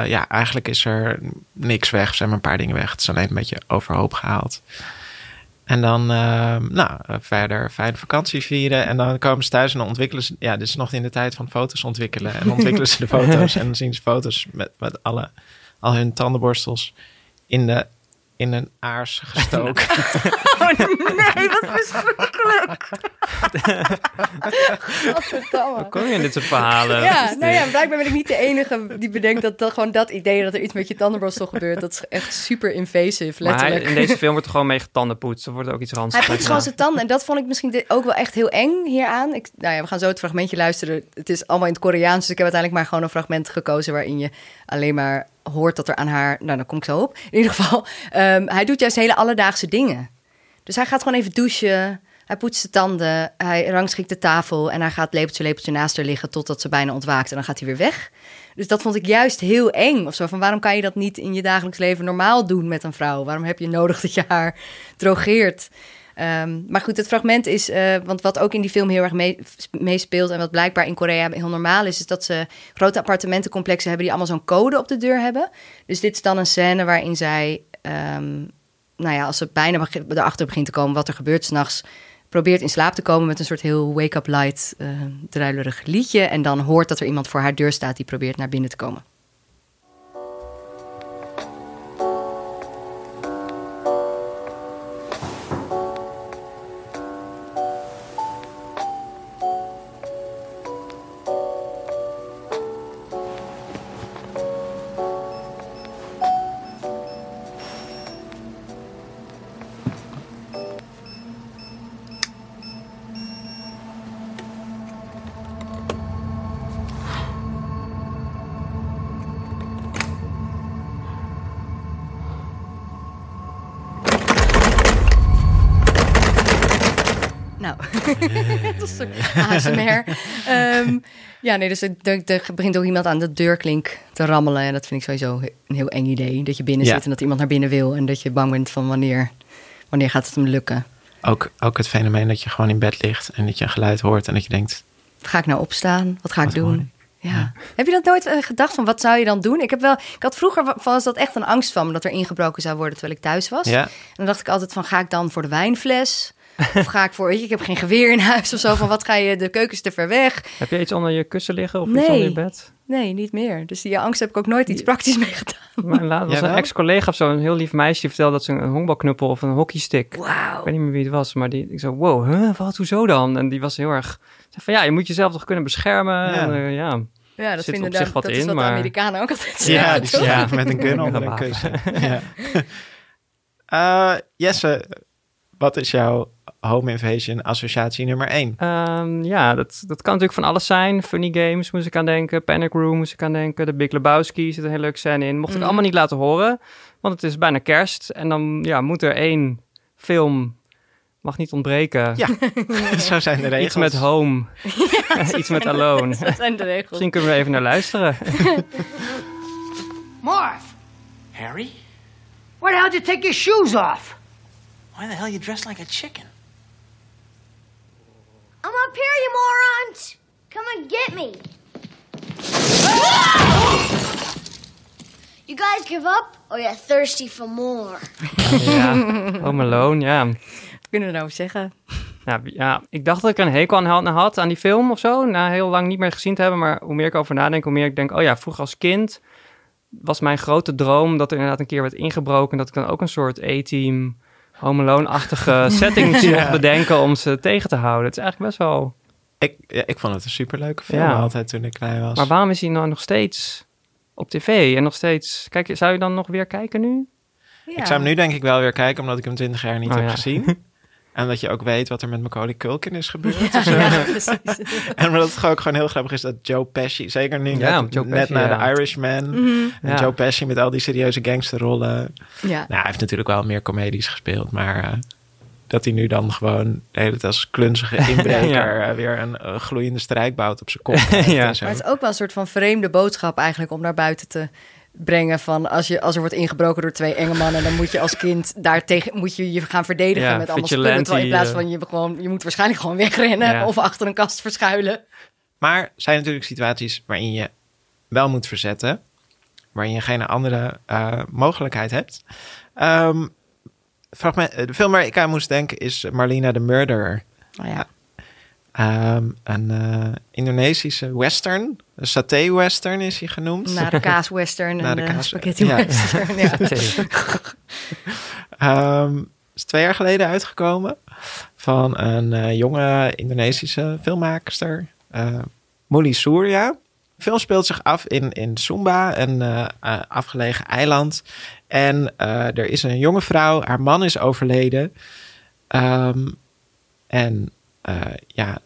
Ja, eigenlijk is er niks weg. Er zijn maar een paar dingen weg. Het is alleen een beetje overhoop gehaald. En dan, nou, verder fijne vakantie vieren. En dan komen ze thuis en dan ontwikkelen ze... Ja, dit is nog in de tijd van foto's ontwikkelen. En ontwikkelen ze de foto's. En dan zien ze foto's met, met alle, al hun tandenborstels in, de, in een aars gestoken. Oh nee, wat verschrikkelijk. Hoe kom je in dit soort verhalen? Ja, nou ja, blijkbaar ben ik niet de enige die bedenkt dat, dat gewoon dat idee dat er iets met je tandenborstel gebeurt, dat is echt super invasive, Maar hij- letterlijk. in deze film wordt er gewoon mee getandenpoetst. Er wordt ook iets Hij ranzigs. poetst gewoon zijn tanden en dat vond ik misschien ook wel echt heel eng hieraan. Ik, nou ja, we gaan zo het fragmentje luisteren. Het is allemaal in het Koreaans, dus ik heb uiteindelijk maar gewoon een fragment gekozen waarin je alleen maar hoort dat er aan haar... Nou, daar kom ik zo op. In ieder geval, ehm, hij doet juist hele alledaagse dingen. Dus hij gaat gewoon even douchen. Hij poetst de tanden. Hij rangschikt de tafel. En hij gaat lepeltje, lepeltje naast haar liggen totdat ze bijna ontwaakt. En dan gaat hij weer weg. Dus dat vond ik juist heel eng. Of zo van waarom kan je dat niet in je dagelijks leven normaal doen met een vrouw? Waarom heb je nodig dat je haar drogeert? Ehm, maar goed, het fragment is, eh, want wat ook in die film heel erg mee- meespeelt en wat blijkbaar in Korea heel normaal is, is dat ze grote appartementencomplexen hebben die allemaal zo'n code op de deur hebben. Dus dit is dan een scène waarin zij, ehm, nou ja, als ze bijna erachter begint te komen wat er gebeurt s'nachts, probeert in slaap te komen met een soort heel wake-up light, eh druilerig liedje. En dan hoort dat er iemand voor haar deur staat die probeert naar binnen te komen. dat is ASMR. Ehm, ja, nee, dus er, begint ook iemand aan de deurklink te rammelen. En dat vind ik sowieso een heel eng idee. Dat je binnen Ja. zit en dat iemand naar binnen wil. En dat je bang bent van wanneer, wanneer gaat het hem lukken. Ook, ook het fenomeen dat je gewoon in bed ligt en dat je een geluid hoort en dat je denkt, Wat ga ik nou opstaan? Wat ga ik Wat doen? Ja. Heb je dat nooit eh, gedacht van wat zou je dan doen? Ik heb wel, ik had vroeger wa- was dat echt een angst van me dat er ingebroken zou worden terwijl ik thuis was. ja, En dan dacht ik altijd van ga ik dan voor de wijnfles? Of ga ik voor, weet je, ik heb geen geweer in huis of zo. Van wat ga je, de keuken is te ver weg. Heb je iets onder je kussen liggen of iets Nee. onder je bed? Nee, niet meer. Dus die angst heb ik ook nooit iets praktisch mee gedaan. Mijn laatst was een ex-collega of zo, een heel lief meisje, die vertelde dat ze een honkbalknuppel of een hockeystick. Wauw. Ik weet niet meer wie het was, maar die, ik zo, wow, huh, wat, hoezo dan? En die was heel erg, zei van ja, je moet jezelf toch kunnen beschermen. Ja. En, eh, ja. Ja, dat Zit vinden op zich daar, wat dat is in, wat maar- de Amerikanen ook altijd ja, die, ja, met een gun onder een kussen. Ja. Eh, Jesse, wat is jouw home invasion associatie nummer 1? Ehm, ja, dat, dat kan natuurlijk van alles zijn. Funny Games moest ik aan denken. Panic Room moest ik aan denken. The Big Lebowski zit een hele leuke scène in. Mocht ik Mhm. allemaal niet laten horen, want het is bijna kerst. En dan ja, moet er één film, mag niet ontbreken. Ja, zo zijn de regels. Iets met Home, iets met Alone. Dat zijn de regels. Misschien kunnen we even naar luisteren. Marv, Harry? why the hell did you take your shoes off? Why the hell you dressed like a chicken? I'm up here, you morons! Come and get me! You guys give up, or you're thirsty for more? ja, Home Alone, ja. Wat kunnen we nou zeggen? Ja, ja, ik dacht dat ik er een hekel aan had, had aan die film of zo. Na heel lang niet meer gezien te hebben. Maar hoe meer ik over nadenk, hoe meer ik denk... Oh ja, vroeger als kind was mijn grote droom... dat er inderdaad een keer werd ingebroken... en dat ik dan ook een soort A-team... Home Alone-achtige setting mocht bedenken om ze tegen te houden. Het is eigenlijk best wel... Ik, ja, ik vond het een superleuke film Ja. altijd toen ik klein was. Maar waarom is hij nou nog steeds op tv en nog steeds... Kijk, zou je dan nog weer kijken nu? Ja. Ik zou hem nu denk ik wel weer kijken, omdat ik hem 20 jaar niet Oh, heb ja. gezien. En dat je ook weet wat er met Macaulay Culkin is gebeurd. Ja. En wat het ook gewoon heel grappig is dat Joe Pesci, zeker nu Ja, net, Pesci, na. The Irishman. En Ja. Joe Pesci met al die serieuze gangsterrollen. Ja. Nou, hij heeft natuurlijk wel meer comedies gespeeld, maar eh, dat hij nu dan gewoon de hele tijd als klunzige inbreker Ja. eh, weer een eh, gloeiende strijk bouwt op zijn kop. Ja. en zo. Maar het is ook wel een soort van vreemde boodschap eigenlijk om naar buiten te brengen van als, je, als er wordt ingebroken door twee enge mannen, dan moet je als kind daartegen moet je je gaan verdedigen Ja, met allemaal spullen. Terwijl in plaats eh. van je gewoon, je moet waarschijnlijk gewoon wegrennen Ja. of achter een kast verschuilen. Maar zijn natuurlijk situaties waarin je wel moet verzetten, waarin je geen andere eh, mogelijkheid hebt. Ehm, fragment, de film waar ik aan moest denken is Marlena the Murderer. Nou ja, Ehm, een eh, Indonesische western, een saté-western is hij genoemd. na de kaaswestern Na en de de, kaas- spaghetti ja. western. Ja. Ehm, is twee jaar geleden uitgekomen van een eh, jonge Indonesische filmmaakster, eh Muli Surya. De film speelt zich af in, in Sumba, een eh, eh, afgelegen eiland. En eh, er is een jonge vrouw, haar man is overleden. Ehm, en eh, ja,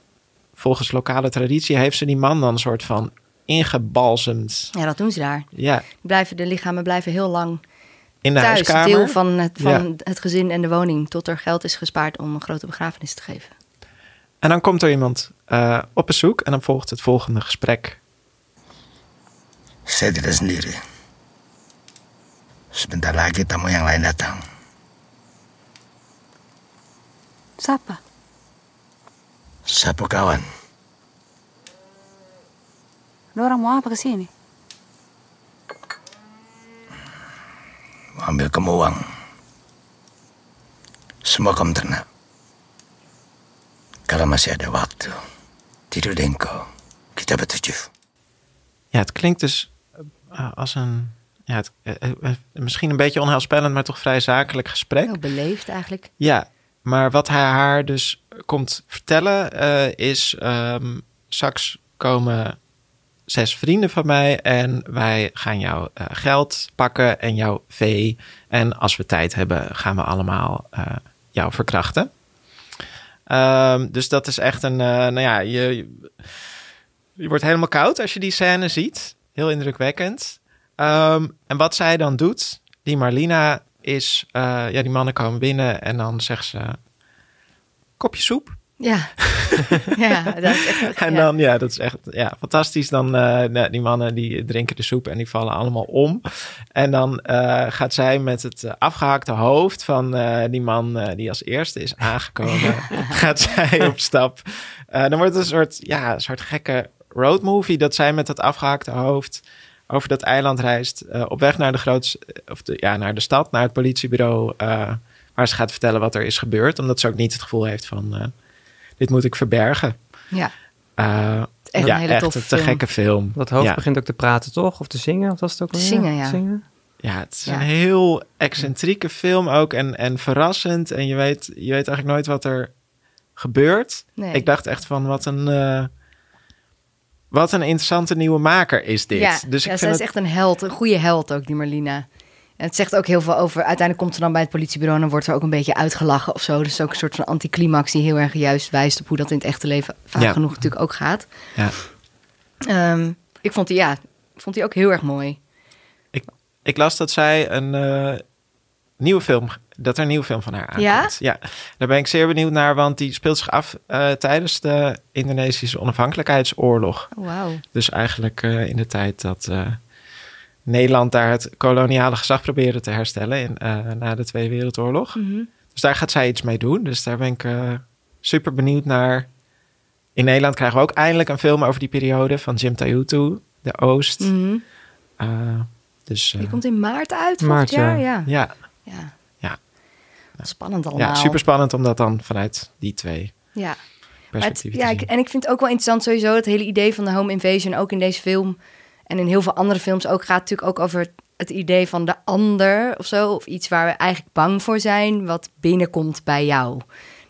volgens lokale traditie heeft ze die man dan een soort van ingebalsemd. ja, dat doen ze daar. Ja, Blijven, de lichamen blijven heel lang in de thuis. huiskamer. Deel van, het, van Ja. het gezin en de woning. Tot er geld is gespaard om een grote begrafenis te geven. En dan komt er iemand eh, op bezoek en dan volgt het volgende gesprek. Saya tidak sendiri. Sebentar lagi tamu yang lain datang. Siapa? Sapu kawan. Lo orang mau apa kesini? Mau ambil kamu uang. Semua kamu ternak. Kalau masih ada waktu, tidur dengko. Kita bertujuh. Ja, het klinkt dus eh, als een, ja, het, eh, eh, misschien een beetje onheilspellend, maar toch vrij zakelijk gesprek. Heel beleefd eigenlijk. Ja, maar wat hij haar dus komt vertellen eh, is... ehm, straks komen zes vrienden van mij en wij gaan jouw eh, geld pakken en jouw vee. En als we tijd hebben, gaan we allemaal eh, jou verkrachten. Ehm, dus dat is echt een, nou ja, je, je wordt helemaal koud als je die scène ziet. Heel indrukwekkend. Ehm, en wat zij dan doet, die Marlina, is... eh, ja, die mannen komen binnen en dan zegt ze... Kopje soep. Ja. ja, dat is echt... En dan, ja, dat is echt ja, fantastisch. Dan, eh, nou, die mannen die drinken de soep en die vallen allemaal om. En dan eh, gaat zij met het eh, afgehakte hoofd van die man die als eerste is aangekomen, gaat zij op stap. Dan wordt het een soort, ja, een soort gekke roadmovie dat zij met dat afgehakte hoofd over dat eiland reist. eh, op weg naar de grootste, of de, ja, naar de stad, naar het politiebureau. eh, waar ze gaat vertellen wat er is gebeurd. Omdat ze ook niet het gevoel heeft van, eh, dit moet ik verbergen. Ja. Eh, echt ja, een hele echt toffe een te gekke film. Dat hoofd ja. begint ook te praten, toch? Of te zingen, of was het ook alweer? zingen, ja. Zingen? Ja, het is Ja. een heel excentrieke film ook en, en verrassend. En je weet, je weet eigenlijk nooit wat er gebeurt. Nee. Ik dacht echt van wat een, eh, wat een interessante nieuwe maker is dit. Ja, dus ja ik zij vind is het, echt een held, een goede held ook, die Marlina. En het zegt ook heel veel over... Uiteindelijk komt ze dan bij het politiebureau... en dan wordt er ook een beetje uitgelachen of zo. Dus ook een soort van anticlimax... die heel erg juist wijst op hoe dat in het echte leven... vaak Ja. genoeg natuurlijk ook gaat. ja. Ehm, ik vond die, ja, ik vond die ook heel erg mooi. Ik las dat zij een eh, nieuwe film, dat er een nieuwe film van haar aankomt. Ja? Ja, daar ben ik zeer benieuwd naar, want die speelt zich af eh, tijdens de Indonesische onafhankelijkheidsoorlog. Wauw. Dus eigenlijk eh, in de tijd dat eh, Nederland daar het koloniale gezag probeerde te herstellen in, na de Tweede Wereldoorlog. Mhm. Dus daar gaat zij iets mee doen. Dus daar ben ik super benieuwd naar. In Nederland krijgen we ook eindelijk een film over die periode van Jim Tayutu, De Oost. Mhm. Dus Die komt in maart uit volgend Maart, ja. jaar. Ja. ja, Ja. Spannend allemaal. ja, super spannend om dat dan vanuit die twee Ja. Het- perspectieven ja, ik, en ik vind het ook wel interessant sowieso het hele idee van de home invasion, ook in deze film en in heel veel andere films ook, gaat natuurlijk ook over het, idee van de ander of zo, of iets waar we eigenlijk bang voor zijn, wat binnenkomt bij jou.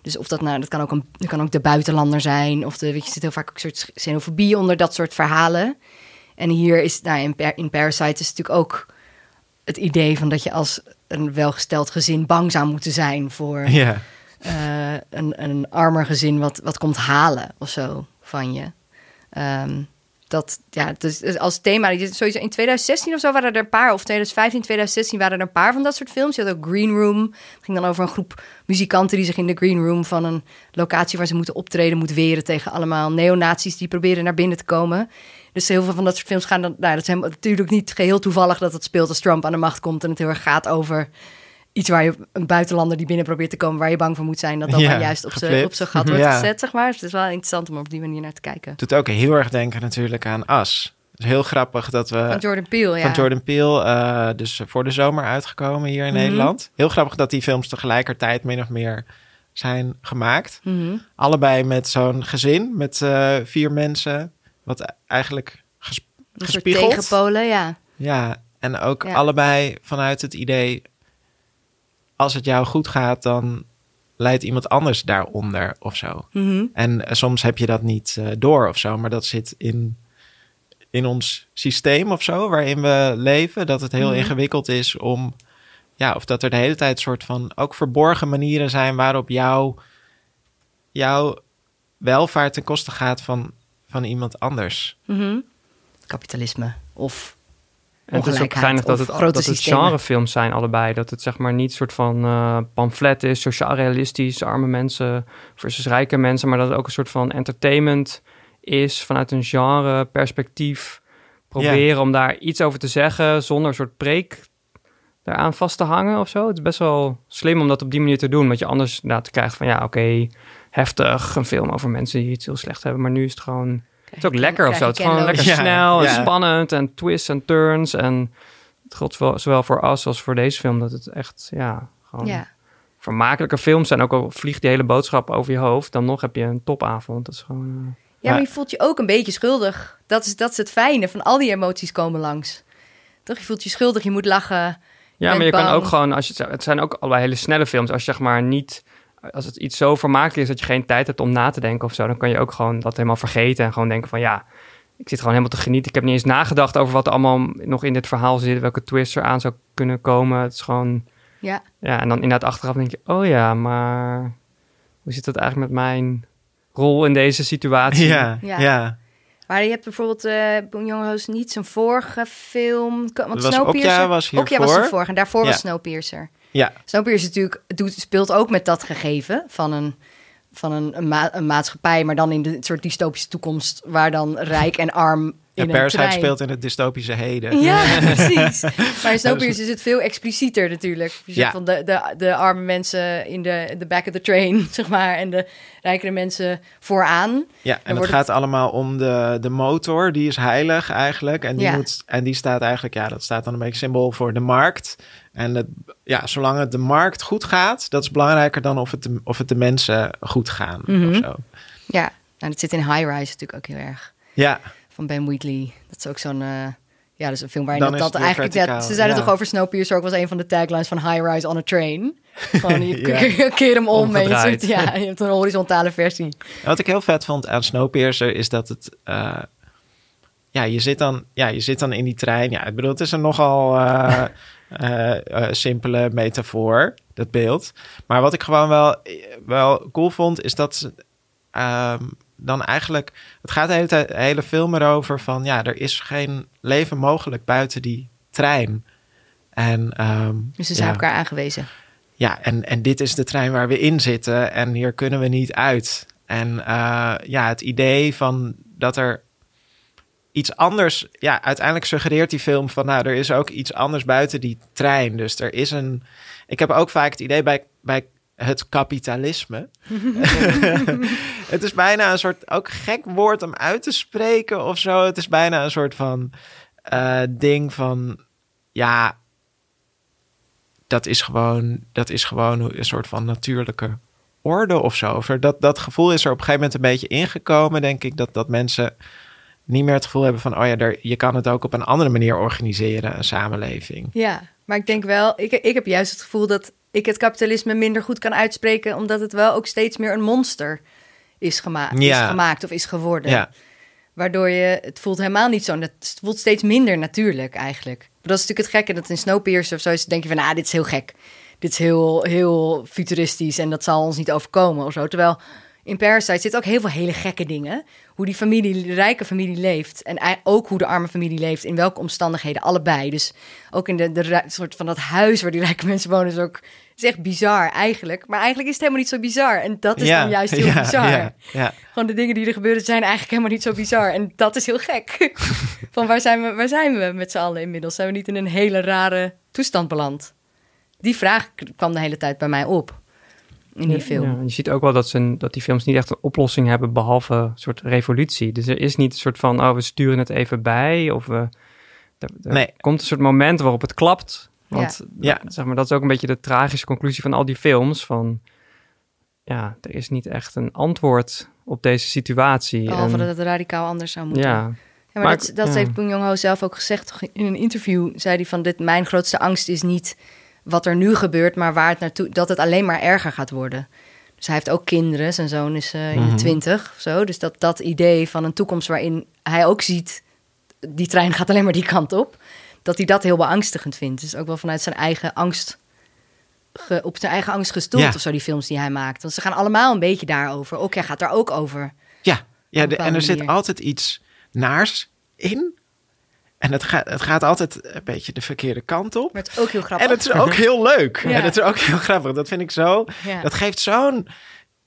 Dus of dat nou, dat kan ook, een, dat kan ook de buitenlander zijn, of de, weet je, zit heel vaak ook een soort xenofobie onder dat soort verhalen. En hier is, nou, in, in Parasite is natuurlijk ook het idee van dat je als een welgesteld gezin bang zou moeten zijn voor Ja, eh, een, een armer gezin wat, wat komt halen of zo van je. Ehm, dat, ja, dus, dus als thema, sowieso in 2016 of zo waren er een paar, of 2015, 2016 waren er een paar van dat soort films. Je had ook Green Room. Het ging dan over een groep muzikanten die zich in de Green Room van een locatie waar ze moeten optreden, moeten weren tegen allemaal neonazies die proberen naar binnen te komen. Dus heel veel van dat soort films gaan dan, nou, dat is helemaal- natuurlijk niet geheel toevallig dat het speelt als Trump aan de macht komt en het heel erg gaat over iets waar je een buitenlander die binnen probeert te komen, waar je bang voor moet zijn, dat Ja, dan juist op zijn op zijn gat wordt Ja. gezet, zeg maar. Dus het is wel interessant om op die manier naar te kijken. doet ook heel erg denken natuurlijk aan As. Het is heel grappig dat we... Van Jordan Peele, ja. van Jordan Peele, eh, dus voor de zomer uitgekomen hier in Mhm. Nederland. Heel grappig dat die films tegelijkertijd min of meer zijn gemaakt. Mhm. Allebei met zo'n gezin, met eh, vier mensen, wat eigenlijk ges- gespiegeld. tegenpolen, ja. Ja, en ook Ja. allebei vanuit het idee, als het jou goed gaat, dan leidt iemand anders daaronder of zo. Mhm. En eh, soms heb je dat niet eh, door of zo, maar dat zit in, in ons systeem of zo, waarin we leven. Dat het heel Mhm. ingewikkeld is om, ja, of dat er de hele tijd soort van ook verborgen manieren zijn waarop jouw, jouw welvaart ten koste gaat van, van iemand anders. Mhm. Kapitalisme of En het is ook geinig dat het, grote dat het genrefilms zijn allebei. Dat het zeg maar niet een soort van eh, pamflet is, sociaal realistisch, arme mensen versus rijke mensen. Maar dat het ook een soort van entertainment is vanuit een genre perspectief. Proberen om daar iets over te zeggen zonder een soort preek daaraan vast te hangen of zo. Het is best wel slim om dat op die manier te doen. Want je anders inderdaad krijgt van ja, oké, heftig. Een film over mensen die het heel slecht hebben. Maar nu is het gewoon... Het is ook lekker of zo. Het is gewoon lekker Ja, snel en ja. spannend en twists en turns. En het zowel voor As als voor deze film dat het echt, ja, gewoon Ja. vermakelijke films zijn. Ook al vliegt die hele boodschap over je hoofd, dan nog heb je een topavond. Dat is gewoon... eh, Ja, maar je voelt je ook een beetje schuldig. Dat is, dat is het fijne van al die emoties komen langs. Toch, je voelt je schuldig, je moet lachen. Ja, maar je kan ook gewoon, als je, het zijn ook allebei hele snelle films. Als je zeg maar niet, als het iets zo vermakelijk is dat je geen tijd hebt om na te denken of zo, dan kan je ook gewoon dat helemaal vergeten en gewoon denken van ja, ik zit gewoon helemaal te genieten. Ik heb niet eens nagedacht over wat er allemaal nog in dit verhaal zit, welke twist er aan zou kunnen komen. Het is gewoon, Ja, ja, en dan inderdaad achteraf denk je, oh ja, maar hoe zit dat eigenlijk met mijn rol in deze situatie? Ja, Ja. ja. maar je hebt bijvoorbeeld eh Boon Young-ho's niet zijn vorige film. Want was Snowpiercer... Okja was Okja was hiervoor. zijn vorige en daarvoor Ja. was Snowpiercer. Ja. Snowpiercer natuurlijk, doet, speelt ook met dat gegeven van een van een, een, ma- een maatschappij, maar dan in de soort dystopische toekomst, waar dan rijk en arm Ja, Parasite speelt in het dystopische heden. Ja, precies. Maar in Snowpiercer is het veel explicieter natuurlijk. Je zegt Ja. van de, de, de arme mensen in de, de back of the train, zeg maar, en de rijkere mensen vooraan. Ja, en het gaat allemaal om de, de motor, die is heilig eigenlijk. En die, Ja. moet, en die staat eigenlijk, ja, dat staat dan een beetje symbool voor de markt. En het, ja, zolang het de markt goed gaat, dat is belangrijker dan of het de, of het de mensen goed gaan of zo. Ja, nou, dat zit in High Rise natuurlijk ook heel erg. Ja, Van Ben Wheatley. Dat is ook zo'n... eh, ja, is een film waarin Dan dat, eigenlijk... Ja, ze zeiden ja. toch over Snowpiercer ook was een van de taglines van High Rise on a Train. Gewoon, je Ja. keer, hem om en je, ja, je hebt een horizontale versie. Wat ik heel vet vond aan Snowpiercer is dat het... eh, ja, je zit, dan, ja, je zit dan in die trein. Ja, ik bedoel, het is een nogal eh, simpele metafoor, dat beeld. Maar wat ik gewoon wel, wel cool vond, is dat ze ehm, dan eigenlijk... Het gaat de hele, tijd, de hele film erover van... Ja, er is geen leven mogelijk buiten die trein. En, ehm, Dus ze zijn elkaar aangewezen. Ja, en, en dit is de trein waar we in zitten en hier kunnen we niet uit. En eh, ja, het idee van dat er iets anders... Ja, uiteindelijk suggereert die film van... nou, er is ook iets anders buiten die trein. Dus er is een... Ik heb ook vaak het idee bij, bij het kapitalisme... het is bijna een soort ook gek woord om uit te spreken of zo. Het is bijna een soort van eh, ding van... Ja, dat is gewoon, dat is gewoon een soort van natuurlijke orde of zo. Dat, dat gevoel is er op een gegeven moment een beetje ingekomen, denk ik. Dat, dat mensen niet meer het gevoel hebben van... oh ja, je kan het ook op een andere manier organiseren, een samenleving. Ja, maar ik denk wel, ik, ik heb juist het gevoel dat ik het kapitalisme minder goed kan uitspreken, omdat het wel ook steeds meer een monster is, gema Ja. is gemaakt of is geworden. Ja, Waardoor je, het voelt helemaal niet zo, het voelt steeds minder natuurlijk eigenlijk. Maar dat is natuurlijk het gekke, dat in Snowpiercer of zo is, denk je van, ah, dit is heel gek. Dit is heel, heel futuristisch en dat zal ons niet overkomen of zo. Terwijl in Parasite zitten ook heel veel hele gekke dingen. Hoe die familie, de rijke familie leeft. En ook hoe de arme familie leeft. In welke omstandigheden, allebei. Dus ook in de, de soort van dat huis waar die rijke mensen wonen is ook... is echt bizar eigenlijk. Maar eigenlijk is het helemaal niet zo bizar. En dat is ja, dan juist heel ja, bizar. Ja, ja. Gewoon de dingen die er gebeuren zijn eigenlijk helemaal niet zo bizar. En dat is heel gek. Van waar zijn we, waar zijn we met z'n allen inmiddels? Zijn we niet in een hele rare toestand beland? Die vraag kwam de hele tijd bij mij op. In die film. Ja, je ziet ook wel dat, ze, dat die films niet echt een oplossing hebben, behalve een soort revolutie. Dus er is niet een soort van, oh, we sturen het even bij. Of we, er, er Nee. komt een soort moment waarop het klapt. Want Ja. dat- zeg maar, dat is ook een beetje de tragische conclusie van al die films. Van, ja, er is niet echt een antwoord op deze situatie. Behalve En- dat het radicaal anders zou moeten. ja, Ja, maar, Maar dat, ik- dat ja. heeft Bong zelf ook gezegd. toch In een interview zei hij van... Dit, mijn grootste angst is niet wat er nu gebeurt... maar waar het naartoe, dat het alleen maar erger gaat worden. Dus hij heeft ook kinderen. Zijn zoon is eh, in Mhm. de twintig of zo. Dus dat, dat idee van een toekomst waarin hij ook ziet... die trein gaat alleen maar die kant op... dat hij dat heel beangstigend vindt. Dus ook wel vanuit zijn eigen angst... ge- op zijn eigen angst gestoeld Ja. of zo, die films die hij maakt. Want ze gaan allemaal een beetje daarover. Ook hij gaat daar ook over. Ja, ja de- en er zit altijd iets naars in. En het gaat, het gaat altijd een beetje de verkeerde kant op. Maar het is ook heel grappig. En het is ook heel leuk. Ja. En het is ook heel grappig. Dat vind ik zo. Ja. Dat geeft zo'n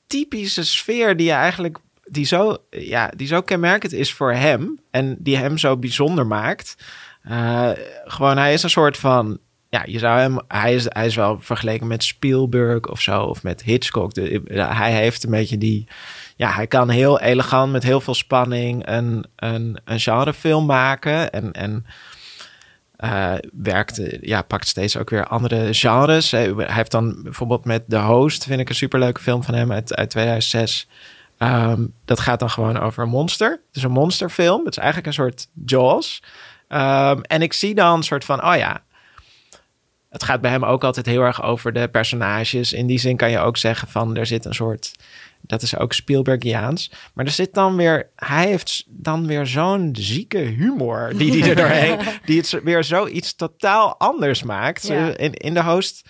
typische sfeer die je eigenlijk. Die zo, ja, die zo kenmerkend is voor hem. En die hem zo bijzonder maakt. Eh, gewoon, hij is een soort van. Ja, je zou hem. Hij is, hij is wel vergeleken met Spielberg of zo. Of met Hitchcock. De, hij heeft een beetje die. Ja, hij kan heel elegant met heel veel spanning een, een, een genrefilm maken. En, en eh, werkt, eh, ja, pakt steeds ook weer andere genres. Hij, heeft dan bijvoorbeeld met The Host, vind ik een superleuke film van hem uit, uit 2006. Ehm, dat gaat dan gewoon over een monster. Het is een monsterfilm. Het is eigenlijk een soort Jaws. Ehm, en ik zie dan een soort van, oh ja, het gaat bij hem ook altijd heel erg over de personages. In die zin kan je ook zeggen van, er zit een soort, dat is ook Spielbergiaans. Maar er zit dan weer, hij heeft dan weer zo'n zieke humor die die er doorheen, die het weer zoiets totaal anders maakt. Ja. Eh, In, in de host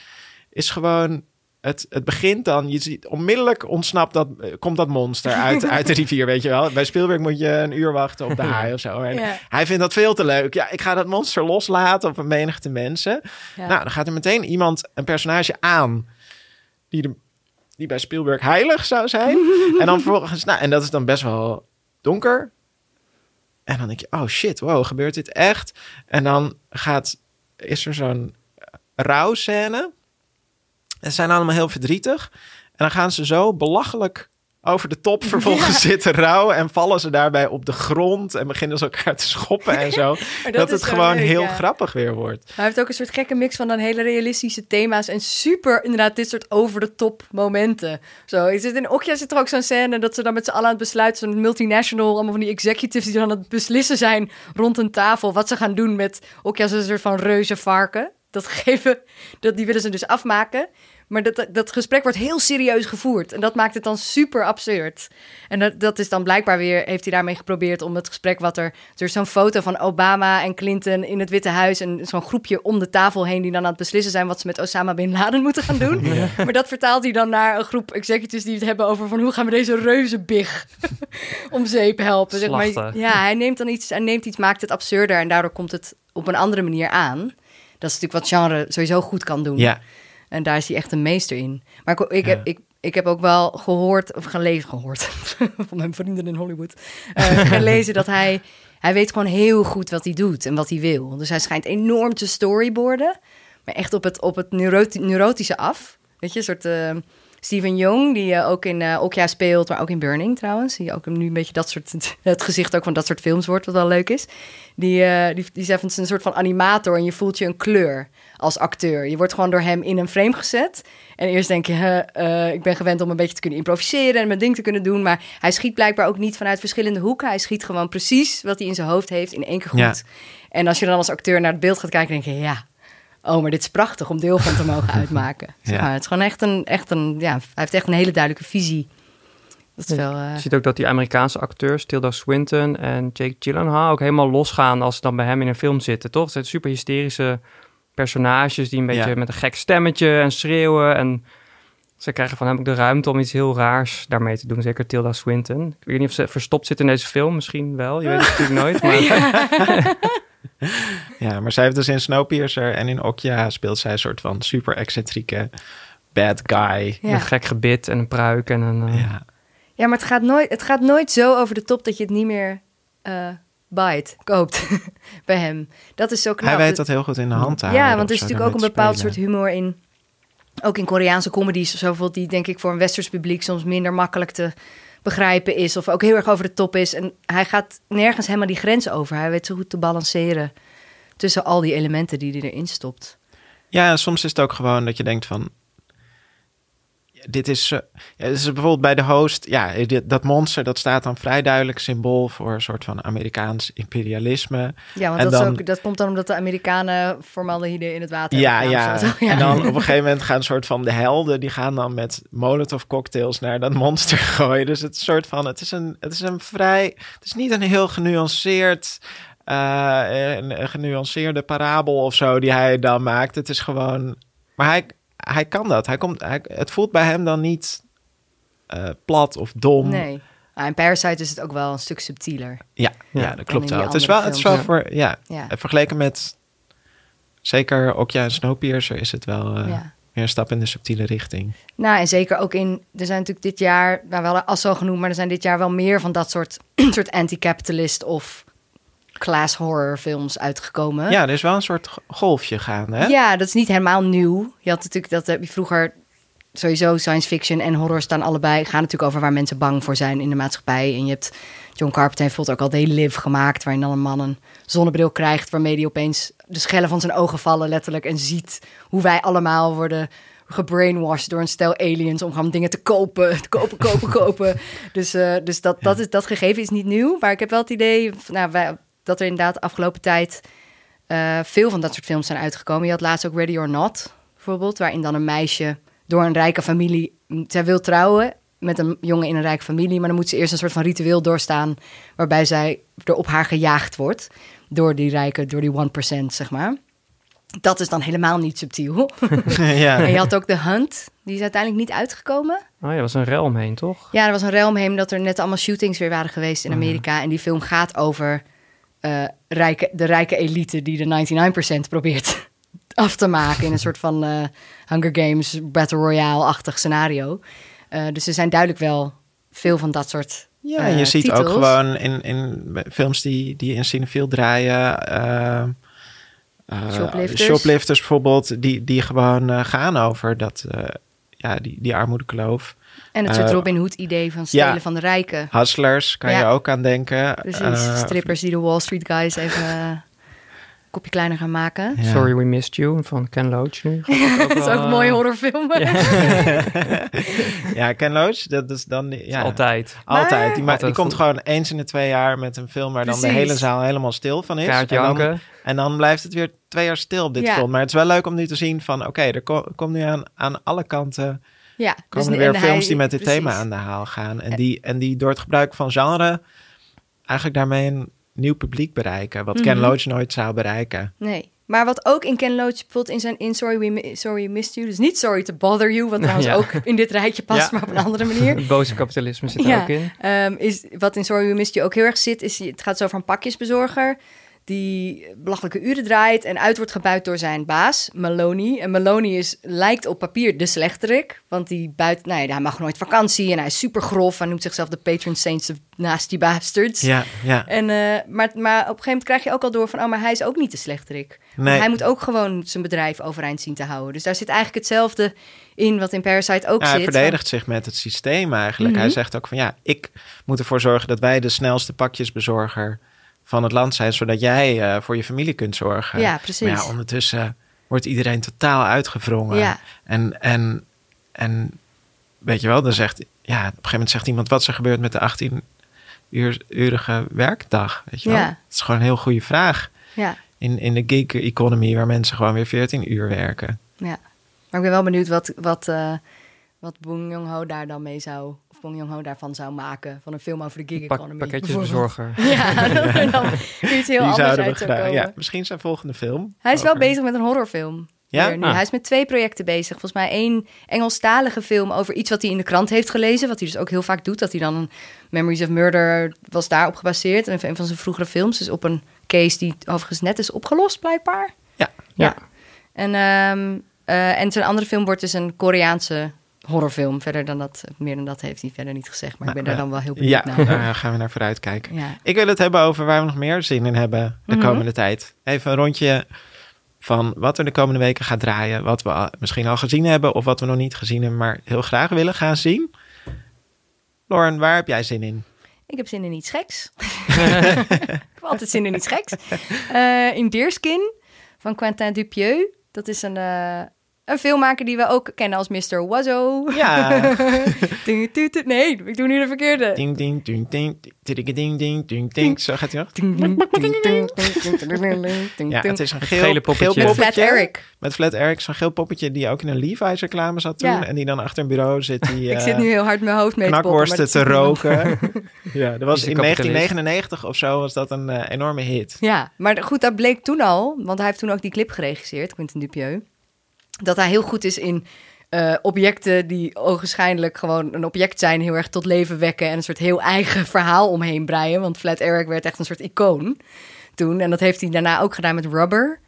is gewoon, het, het begint dan, je ziet onmiddellijk ontsnapt dat, eh, komt dat monster uit, uit de rivier, weet je wel. Bij Spielberg moet je een uur wachten op de haai of zo. En Ja. Hij vindt dat veel te leuk. Ja, ik ga dat monster loslaten op een menigte mensen. Ja. Nou, dan gaat er meteen iemand, een personage aan, die de die bij Spielberg heilig zou zijn. en dan vervolgens, nou, en dat is dan best wel donker. En dan denk je, oh shit, wow, gebeurt dit echt? En dan gaat, is er zo'n rouwscène. En ze zijn allemaal heel verdrietig. En dan gaan ze zo belachelijk over de top vervolgens zitten rouwen. En vallen ze daarbij op de grond. En beginnen ze elkaar te schoppen en zo. Dat, het gewoon leuk, heel ja. grappig weer wordt. Hij heeft ook een soort gekke mix van dan hele realistische thema's en super inderdaad dit soort over de top momenten. Zo, is het in Okja zit er ook zo'n scène dat ze dan met z'n allen aan het besluiten, zo'n multinational, allemaal van die executives die dan aan het beslissen zijn rond een tafel wat ze gaan doen met Okja is een soort van reuze varken. Dat geven, dat, die willen ze dus afmaken. Maar dat, dat gesprek wordt heel serieus gevoerd. En dat maakt het dan super absurd. En dat, dat is dan blijkbaar weer, heeft hij daarmee geprobeerd om het gesprek wat er... Er is zo'n foto van Obama en Clinton in het Witte Huis. En zo'n groepje om de tafel heen die dan aan het beslissen zijn... wat ze met Osama Bin Laden moeten gaan doen. Maar dat vertaalt hij dan naar een groep executives die het hebben over... van hoe gaan we deze reuze big om zeep helpen. Zeg maar. Ja, hij neemt dan iets, hij neemt iets, maakt het absurder... en daardoor komt het op een andere manier aan. Dat is natuurlijk wat genre sowieso goed kan doen. Ja, En daar is hij echt een meester in. Maar ik, ik, Ja. heb, ik, ik heb ook wel gehoord, of gelezen, gehoord van mijn vrienden in Hollywood, eh, gelezen dat hij, hij weet gewoon heel goed wat hij doet en wat hij wil. Dus hij schijnt enorm te storyboarden, maar echt op het, op het neuroti- neurotische af. Weet je, een soort eh, Steven Young, die eh, ook in eh Okja speelt, maar ook in Burning trouwens. Die ook nu een beetje dat soort, het gezicht ook van dat soort films wordt, wat wel leuk is. Die, eh die, die is een soort van animator en je voelt je een kleur als acteur. Je wordt gewoon door hem in een frame gezet. En eerst denk je, ik ben gewend om een beetje te kunnen improviseren en mijn ding te kunnen doen. Maar hij schiet blijkbaar ook niet vanuit verschillende hoeken. Hij schiet gewoon precies wat hij in zijn hoofd heeft in één keer goed. Ja. En als je dan als acteur naar het beeld gaat kijken, denk je, ja, oh, maar dit is prachtig om deel van te mogen uitmaken. Zeg Ja. maar, het is gewoon echt een, echt een, ja, hij heeft echt een hele duidelijke visie. Dat is wel, eh, Je ziet ook dat die Amerikaanse acteurs, Tilda Swinton en Jake Gyllenhaal, ook helemaal losgaan als ze dan bij hem in een film zitten, toch? Het zijn super hysterische personages die een beetje Ja. met een gek stemmetje en schreeuwen. En ze krijgen van hem ook de ruimte om iets heel raars daarmee te doen. Zeker Tilda Swinton. Ik weet niet of ze verstopt zit in deze film, misschien wel. Je weet het natuurlijk nooit. Maar ja, maar zij heeft dus in Snowpiercer en in Okja speelt zij een soort van super excentrieke bad guy. ja. een gek gebit en een pruik en een... eh, Ja, Ja, maar het gaat, nooit, het gaat nooit zo over de top dat je het niet meer eh buit, koopt bij hem. Dat is zo knap. hij weet dat heel goed in de hand te houden. Ja, want er is natuurlijk ook een bepaald soort humor in. Ook in Koreaanse comedies, of zo, die denk ik voor een westers publiek soms minder makkelijk te begrijpen is. Of ook heel erg over de top is. En hij gaat nergens helemaal die grens over. Hij weet zo goed te balanceren tussen al die elementen die hij erin stopt. Ja, en soms is het ook gewoon dat je denkt van... ja, Dit is, eh, ja, dit is bijvoorbeeld bij de host... Ja, dit- dat monster, dat staat dan vrij duidelijk symbool... voor een soort van Amerikaans imperialisme. Ja, want En dat, is dan- ook, dat komt dan omdat de Amerikanen formaldehyde in het water Ja, hebben ja. zo. En dan op een gegeven moment gaan een soort van de helden... die gaan dan met molotov cocktails naar dat monster gooien. Dus het is een soort van... Het is een, het is een vrij... Het is niet een heel genuanceerd... eh, een, een genuanceerde parabel of zo die hij dan maakt. Het is gewoon... Maar hij, hij kan dat. Hij komt, hij, het voelt bij hem dan niet eh, plat of dom. Nee. Ah, in Parasite is het ook wel een stuk subtieler. Ja, ja, Ja. dat klopt wel. Het is wel, het is wel voor... Ja, Ja. eh, vergeleken met... Zeker Okja en Snowpiercer is het wel eh, ja. weer een stap in de subtiele richting. Nou, en zeker ook in... Er zijn natuurlijk dit jaar... Nou, wel Asso genoemd, maar er zijn dit jaar wel meer van dat soort, soort anti-capitalist of class horror films uitgekomen. Ja, er is wel een soort golfje gaande, hè? Ja, dat is niet helemaal nieuw. Je had natuurlijk dat heb je vroeger sowieso science fiction en horror staan allebei gaan natuurlijk over waar mensen bang voor zijn in de maatschappij. En je hebt John Carpenter heeft ook al They Live gemaakt, waarin dan een man een zonnebril krijgt waarmee hij opeens de schellen van zijn ogen vallen letterlijk en ziet hoe wij allemaal worden gebrainwashed door een stel aliens om gewoon dingen te kopen, te kopen, kopen, kopen. Dus, eh, dus dat, dat, is, dat gegeven is niet nieuw, maar ik heb wel het idee nou, wij, dat er inderdaad de afgelopen tijd eh, veel van dat soort films zijn uitgekomen. Je had laatst ook Ready or Not, bijvoorbeeld, waarin dan een meisje door een rijke familie, zij wil trouwen met een jongen in een rijke familie, maar dan moet ze eerst een soort van ritueel doorstaan waarbij zij er op haar gejaagd wordt door die rijke, door die 1%, zeg maar. Dat is dan helemaal niet subtiel. ja. En je had ook The Hunt, die is uiteindelijk niet uitgekomen. Oh ja, er was een rel omheen, toch? Ja, er was een rel omheen dat er net allemaal shootings weer waren geweest in Amerika. En die film gaat over eh, rijke, de rijke elite die de 99% probeert af te maken in een soort van eh, Hunger Games Battle Royale-achtig scenario. Eh, dus er zijn duidelijk wel veel van dat soort Ja, je ziet ook gewoon in, in films die, die in Cinefil draaien... Shoplifters. shoplifters bijvoorbeeld, die, die gewoon gaan over dat, ja, die, die armoedekloof. En het soort Eh, Robin Hood-idee van stelen ja. van de rijken. Hustlers kan je ook aan denken. Precies, Eh, strippers die de Wall Street guys even eh, een kopje kleiner gaan maken. Ja. Sorry We Missed You van Ken Loach nu. dat is ook een mooie horrorfilm. ja, Ken Loach, dat is dan... Ja, Altijd. Altijd. Die, ma- die komt gewoon eens in de twee jaar met een film waar dan de hele zaal helemaal stil van is. Kaart En dan, janken. en dan blijft het weer twee jaar stil op dit Ja. front. Maar het is wel leuk om nu te zien van... Oké, er ko- komt nu aan, aan alle kanten... Ja, komen dus- er weer films hij- die met dit precies. thema aan de haal gaan. En die, en die door het gebruik van genre... eigenlijk daarmee een nieuw publiek bereiken. Wat Ken Mhm. Loach nooit zou bereiken. Nee. Maar wat ook in Ken Loach bijvoorbeeld in zijn in Sorry We, Mi- Sorry We Missed You, dus niet Sorry to Bother You, wat trouwens Ja. ook in dit rijtje past, Ja. maar op een andere manier. Het boze kapitalisme zit er ook in. ehm, is, wat in Sorry We Missed You ook heel erg zit, is het gaat zo over een pakjesbezorger die belachelijke uren draait en uit wordt gebuit door zijn baas, Maloney. En Maloney is, lijkt op papier de slechterik, want die buit, nou ja, hij mag nooit vakantie en hij is super grof. Hij noemt zichzelf de patron saints of nasty bastards. Ja, ja. En, eh, maar, maar op een gegeven moment krijg je ook al door van... oh, maar hij is ook niet de slechterik. Nee. Hij moet ook gewoon zijn bedrijf overeind zien te houden. Dus daar zit eigenlijk hetzelfde in wat in Parasite ook Ja, hij zit. verdedigt zich met het systeem eigenlijk. Mhm. Hij zegt ook van ja, ik moet ervoor zorgen dat wij de snelste pakjesbezorger van het land zijn, zodat jij eh, voor je familie kunt zorgen. Ja, precies. Maar ja, ondertussen wordt iedereen totaal uitgevrongen. Ja. En, en, en weet je wel, dan zegt, ja, op een gegeven moment zegt iemand wat is er gebeurt met de 18-urige werkdag. Weet je wel? Ja. Het is gewoon een heel goede vraag. Ja, In, in de gig economy, waar mensen gewoon weer 14 uur werken. ja. Maar ik ben wel benieuwd wat, wat, eh wat Bong Joon-ho daar dan mee zou... Bong Joon-ho daarvan zou maken. Van een film over de gig Pak- economy. pakketjesbezorger. Ja, dat er dan iets heel anders zouden we uit zou graag- komen. Ja, misschien zijn volgende film. Hij is wel bezig met een horrorfilm. Ja? nu. Ah. Hij is met twee projecten bezig. Volgens mij één Engelstalige film over iets wat hij in de krant heeft gelezen. Wat hij dus ook heel vaak doet. Dat hij dan Memories of Murder was daarop gebaseerd. En een van zijn vroegere films. Dus op een case die overigens net is opgelost, blijkbaar. Ja. Ja. En, ehm, eh, en zijn andere film wordt dus een Koreaanse horrorfilm. Verder dan dat, meer dan dat heeft hij verder niet gezegd. Maar ik ben daar dan wel heel benieuwd Ja, naar. daar gaan we naar vooruit kijken. Ja. Ik wil het hebben over waar we nog meer zin in hebben de Mhm. komende tijd. Even een rondje van wat er de komende weken gaat draaien. Wat we al- misschien al gezien hebben of wat we nog niet gezien hebben, maar heel graag willen gaan zien. Lauren, waar heb jij zin in? Ik heb zin in iets geks. ik heb altijd zin in iets geks. Eh, in Deerskin van Quentin Dupieux. Dat is een, eh, een filmmaker die we ook kennen als Mr. Wazzo. Ja. nee, ik doe nu de verkeerde. Ding, ding, ding, ding, ding. Zo gaat hij nog. Ja, het is een geel, poppetje. Met Flat Eric. Met Flat Eric, zo'n geel poppetje die ook in een Levi's reclame zat toen. Ja. En die dan achter een bureau zit. Die, ik zit nu heel hard mijn hoofd mee te poppen, te roken. ja, dat was in 1999 of zo was dat een enorme hit. Ja, maar goed, dat bleek toen al. Want hij heeft toen ook die clip geregisseerd, Quentin Dupieux dat hij heel goed is in eh, objecten die ogenschijnlijk gewoon een object zijn, heel erg tot leven wekken en een soort heel eigen verhaal omheen breien. Want Flat Eric werd echt een soort icoon toen. En dat heeft hij daarna ook gedaan met Rubber.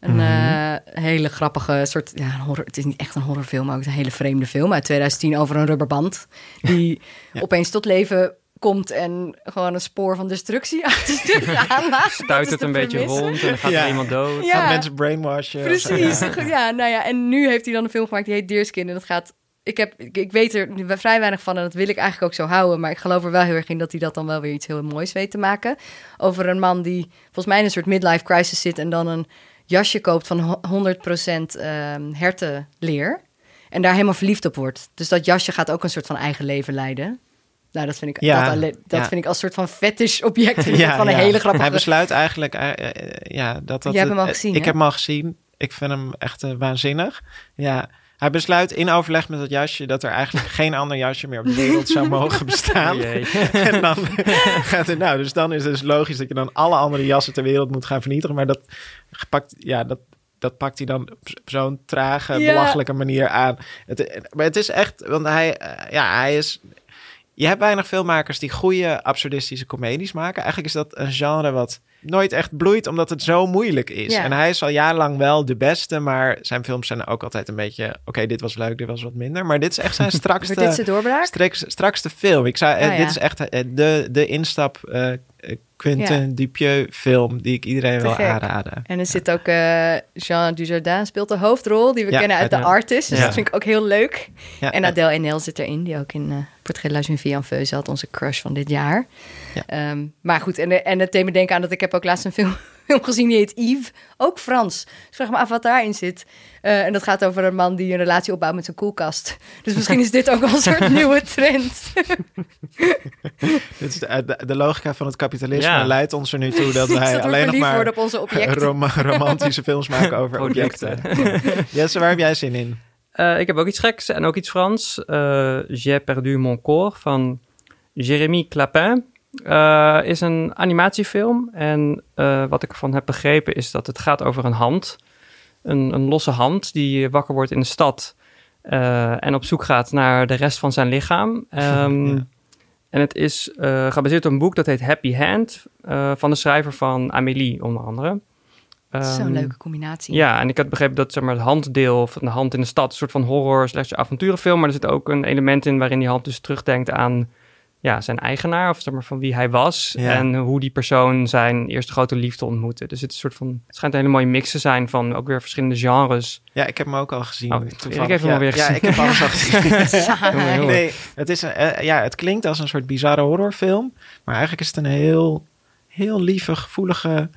Een eh, hele grappige soort, ja, een horror, het is niet echt een horrorfilm, maar ook een hele vreemde film uit 2010 over een rubberband die opeens tot leven komt en gewoon een spoor van destructie zich aanlaat. Stuit het een beetje rond en dan gaat Ja. er iemand dood. Ja. Gaan mensen brainwashen. Precies. Ja, nou ja, en nu heeft hij dan een film gemaakt die heet Deerskin. En dat gaat. Ik, heb, ik, ik weet er nu vrij weinig van en dat wil ik eigenlijk ook zo houden. Maar ik geloof er wel heel erg in dat hij dat dan wel weer iets heel moois weet te maken. Over een man die volgens mij in een soort midlife crisis zit en dan een jasje koopt van ho- 100% ehm hertenleer. En daar helemaal verliefd op wordt. Dus dat jasje gaat ook een soort van eigen leven leiden. Nou, dat vind ik, Ja, dat, dat ja. vind ik als soort van fetish object. Vind van een hele grappige... Hij besluit eigenlijk, eh, eh, ja, dat dat. Jij hebt hem al eh, gezien, Ik hè? heb hem al gezien. Ik vind hem echt eh, waanzinnig. Ja, hij besluit in overleg met dat jasje dat er eigenlijk geen ander jasje meer op de wereld zou mogen bestaan. En dan gaat het, nou, dus dan is het dus logisch dat je dan alle andere jassen ter wereld moet gaan vernietigen. Maar dat pakt, ja, dat, dat pakt hij dan op zo'n trage, Ja. belachelijke manier aan. Het, maar het is echt, want hij, eh, ja, hij is. Je hebt weinig filmmakers die goede absurdistische comedies maken. Eigenlijk is dat een genre wat nooit echt bloeit, omdat het zo moeilijk is. Ja. En hij is al jarenlang wel de beste, maar zijn films zijn ook altijd een beetje... Oké, dit was leuk, dit was wat minder. Maar dit is echt zijn strakste... Dit zijn doorbraak? straks, strakste film. Ik zou, eh, ja. Dit is echt eh, de, de instap eh, Quentin Dupieux film die ik iedereen Te wil gek. aanraden. En er zit ook eh, Jean Dujardin speelt de hoofdrol, die we Ja, kennen uit The Artist. Dus ja. dat vind ik ook heel leuk. Ja, en ja. Adèle Haenel zit erin, die ook in uh, Portrait de la Jeune Fille en Feu zat, onze crush van dit jaar. Ja. Ehm, maar goed, en, en het me denken aan dat ik heb ook laatst een film, film gezien, die heet Yves, ook Frans. Dus vraag me af wat daarin zit. Eh, en dat gaat over een man die een relatie opbouwt met zijn koelkast. Dus misschien is dit ook wel een soort nieuwe trend. Dit is de, de, de logica van het kapitalisme Ja. leidt ons er nu toe dat wij alleen nog maar worden op onze objecten. rom- romantische films maken over objecten. Jesse, waar heb jij zin in? Eh, ik heb ook iets geks en ook iets Frans. Eh J'ai perdu mon corps van Jérémy Clapin. Eh, is een animatiefilm. En eh, wat ik ervan heb begrepen is dat het gaat over een hand. Een, een losse hand die wakker wordt in de stad. eh, en op zoek gaat naar de rest van zijn lichaam. Ehm, Ja. En het is gebaseerd op een boek dat heet Happy Hand. van de schrijver van Amélie, onder andere. Zo'n Ehm, leuke combinatie. ja, en ik had begrepen dat zeg maar, het handdeel van de hand in de stad... een soort van horror slash avonturenfilm... maar er zit ook een element in waarin die hand dus terugdenkt aan ja, zijn eigenaar... of zeg maar van wie hij was... Ja. en hoe die persoon zijn eerste grote liefde ontmoette. Dus het, is een soort van, het schijnt een hele mooie mix te zijn van ook weer verschillende genres. Ja, ik heb hem ook al gezien. Oh, ik heb hem ja, alweer Ja, gezien. ik heb alles al gezien. Nee, het, is een, eh, ja, het klinkt als een soort bizarre horrorfilm. Maar eigenlijk is het een heel, heel lieve, gevoelige,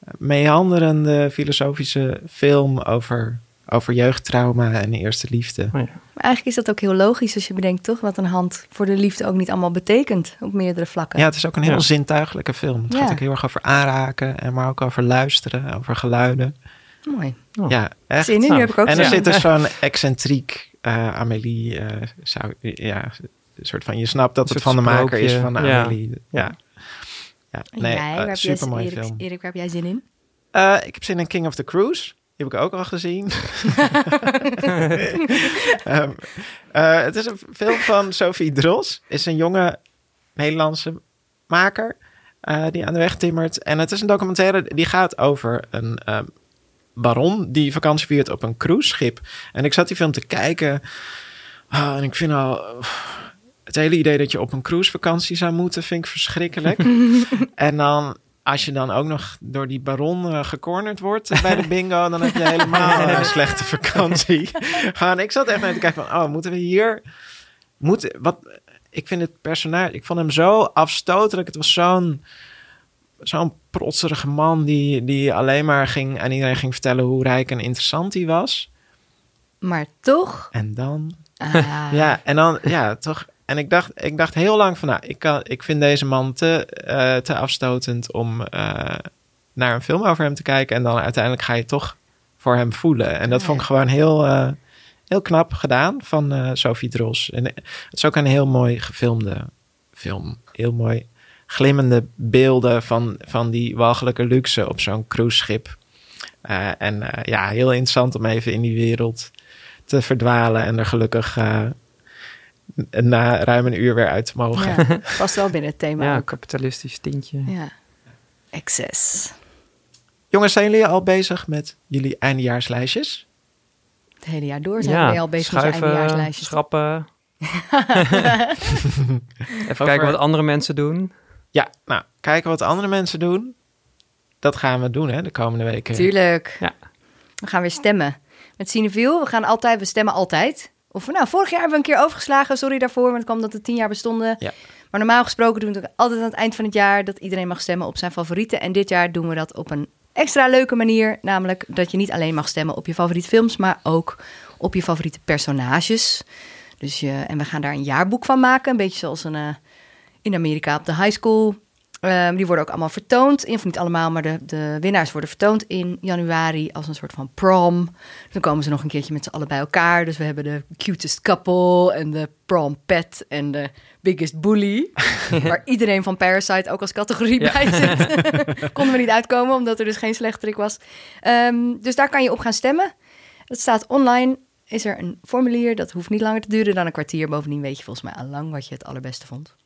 eh, meanderende filosofische film over, over jeugdtrauma en eerste liefde. Oh ja. Maar eigenlijk is dat ook heel logisch als je bedenkt toch wat een hand voor de liefde ook niet allemaal betekent op meerdere vlakken. Ja, het is ook een heel Ja. zintuigelijke film. Het Ja. gaat ook heel erg over aanraken, en maar ook over luisteren, over geluiden. Mooi. Oh. Ja, echt. Zin in, nu Nou, heb ik ook En er zin. zit dus zo'n excentriek eh, Amélie, eh, zou, ja, een soort van, je snapt dat het van de maker is van Ja. Amélie. Ja. Ja, nee, jij, eh, Erik, film. Erik, waar heb jij zin in? Eh, ik heb zin in King of the Cruise. Heb ik ook al gezien. Ehm, eh, het is een film van Sophie Dros. Is een jonge Nederlandse maker eh, die aan de weg timmert. En het is een documentaire die gaat over een ehm, baron die vakantie viert op een cruiseschip. En ik zat die film te kijken. Ah, en ik vind al... Het hele idee dat je op een cruisevakantie zou moeten, vind ik verschrikkelijk. en dan, als je dan ook nog door die baron eh, gecornerd wordt bij de bingo, dan heb je helemaal een slechte vakantie. En ik zat echt naar te kijken van, oh, moeten we hier... Moet, wat, ik vind het personage, ik vond hem zo afstotelijk. Het was zo'n zo'n protserige man die, die alleen maar ging aan iedereen ging vertellen hoe rijk en interessant hij was. Maar toch. En dan ah, ja, en dan, ja, toch. En ik dacht, ik dacht heel lang van, nou, ik, kan, ik vind deze man te, eh, te afstotend om eh, naar een film over hem te kijken. En dan uiteindelijk ga je toch voor hem voelen. En dat Ja. vond ik gewoon heel, eh, heel knap gedaan van Sophie Dros. En het is ook een heel mooi gefilmde film. Heel mooi glimmende beelden van, van die walgelijke luxe op zo'n cruiseschip. En ja, heel interessant om even in die wereld te verdwalen en er gelukkig na ruim een uur weer uit te mogen. ja, past wel binnen het thema Ja, ook. kapitalistisch tintje. Ja. Excess. Jongens, zijn jullie al bezig met jullie eindejaarslijstjes? Het hele jaar door zijn we al bezig met eindejaarslijstjes. schrappen. Even kijken wat andere mensen doen. Ja, nou, kijken wat andere mensen doen. Dat gaan we doen, hè, de komende weken. Tuurlijk. Ja. We gaan weer stemmen. Met Cineviel, we gaan altijd, we stemmen altijd. Of nou, vorig jaar hebben we een keer overgeslagen. Sorry daarvoor, want het kwam dat het tien jaar bestonden. Ja. Maar normaal gesproken doen we het altijd aan het eind van het jaar... dat iedereen mag stemmen op zijn favorieten. En dit jaar doen we dat op een extra leuke manier. Namelijk dat je niet alleen mag stemmen op je favoriete films... maar ook op je favoriete personages. Dus je, en we gaan daar een jaarboek van maken. Een beetje zoals een, eh, in Amerika op de high school. Ehm, die worden ook allemaal vertoond. In, of niet allemaal, maar de, de winnaars worden vertoond in januari als een soort van prom. Dan komen ze nog een keertje met z'n allen bij elkaar. Dus we hebben de cutest couple en de prom pet en de biggest bully. waar iedereen van Parasite ook als categorie Ja. bij zit. Konden we niet uitkomen, omdat er dus geen slechterik was. Ehm, dus daar kan je op gaan stemmen. Het staat online is er een formulier. Dat hoeft niet langer te duren dan een kwartier. Bovendien weet je volgens mij al lang wat je het allerbeste vond.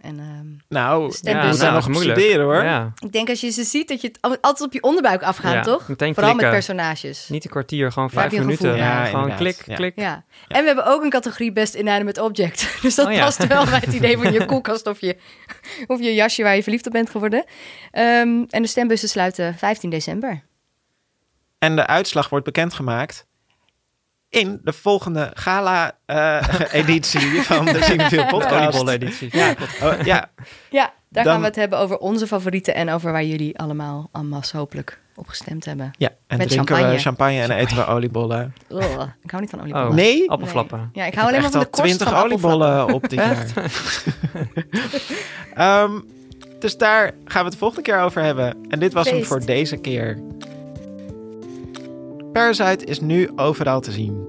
En ehm, Nou, dus. daar nou, nog moeilijk. studeren hoor. Ja. ik denk als je ze ziet dat je het al- altijd op je onderbuik afgaat, Ja, toch? meteen Vooral met personages. Niet een kwartier, gewoon vijf minuten. Ja, gewoon klik, Ja. klik. Ja. En we hebben ook een categorie best inanimate object. Dus dat Oh ja. past wel bij het idee van je koelkast of je, of je jasje waar je verliefd op bent geworden. Ehm, en de stembussen sluiten 15 december. En de uitslag wordt bekendgemaakt in de volgende gala-editie van de Cinefiel podcast. Volleeditie. Ja, oh, ja, Ja, daar Dan- gaan we het hebben over onze favorieten en over waar jullie allemaal en masse hopelijk op gestemd hebben. ja, en Met drinken we champagne. champagne en eten we oliebollen. Ugh, ik hou niet van oliebollen. Oh, Nee? Appelflappen. Ja, ik Ik hou alleen heb maar echt van de al korst 20 van oliebollen op dit jaar. Ehm, dus daar gaan we het de volgende keer over hebben. En dit was hem voor deze keer. Parasite is nu overal te zien.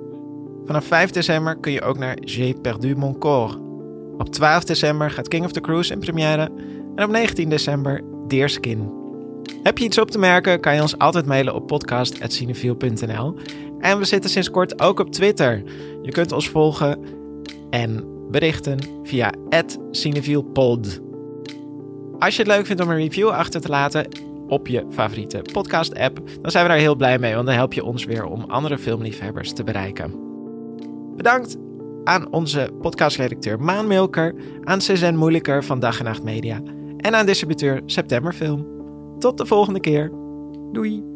Vanaf 5 december kun je ook naar J'ai perdu mon corps. Op 12 december gaat King of the Cruise in première. En op 19 december Deerskin. Heb je iets op te merken, kan je ons altijd mailen op podcast.cinefiel.nl. En we zitten sinds kort ook op Twitter. Je kunt ons volgen en berichten via @cinefielpod. Als je het leuk vindt om een review achter te laten op je favoriete podcast-app, dan zijn we daar heel blij mee, want dan help je ons weer om andere filmliefhebbers te bereiken. Bedankt aan onze podcastredacteur Maan Milker, aan Cezanne Moeilijker van Dag en Nacht Media en aan distributeur Septemberfilm. Tot de volgende keer. Doei!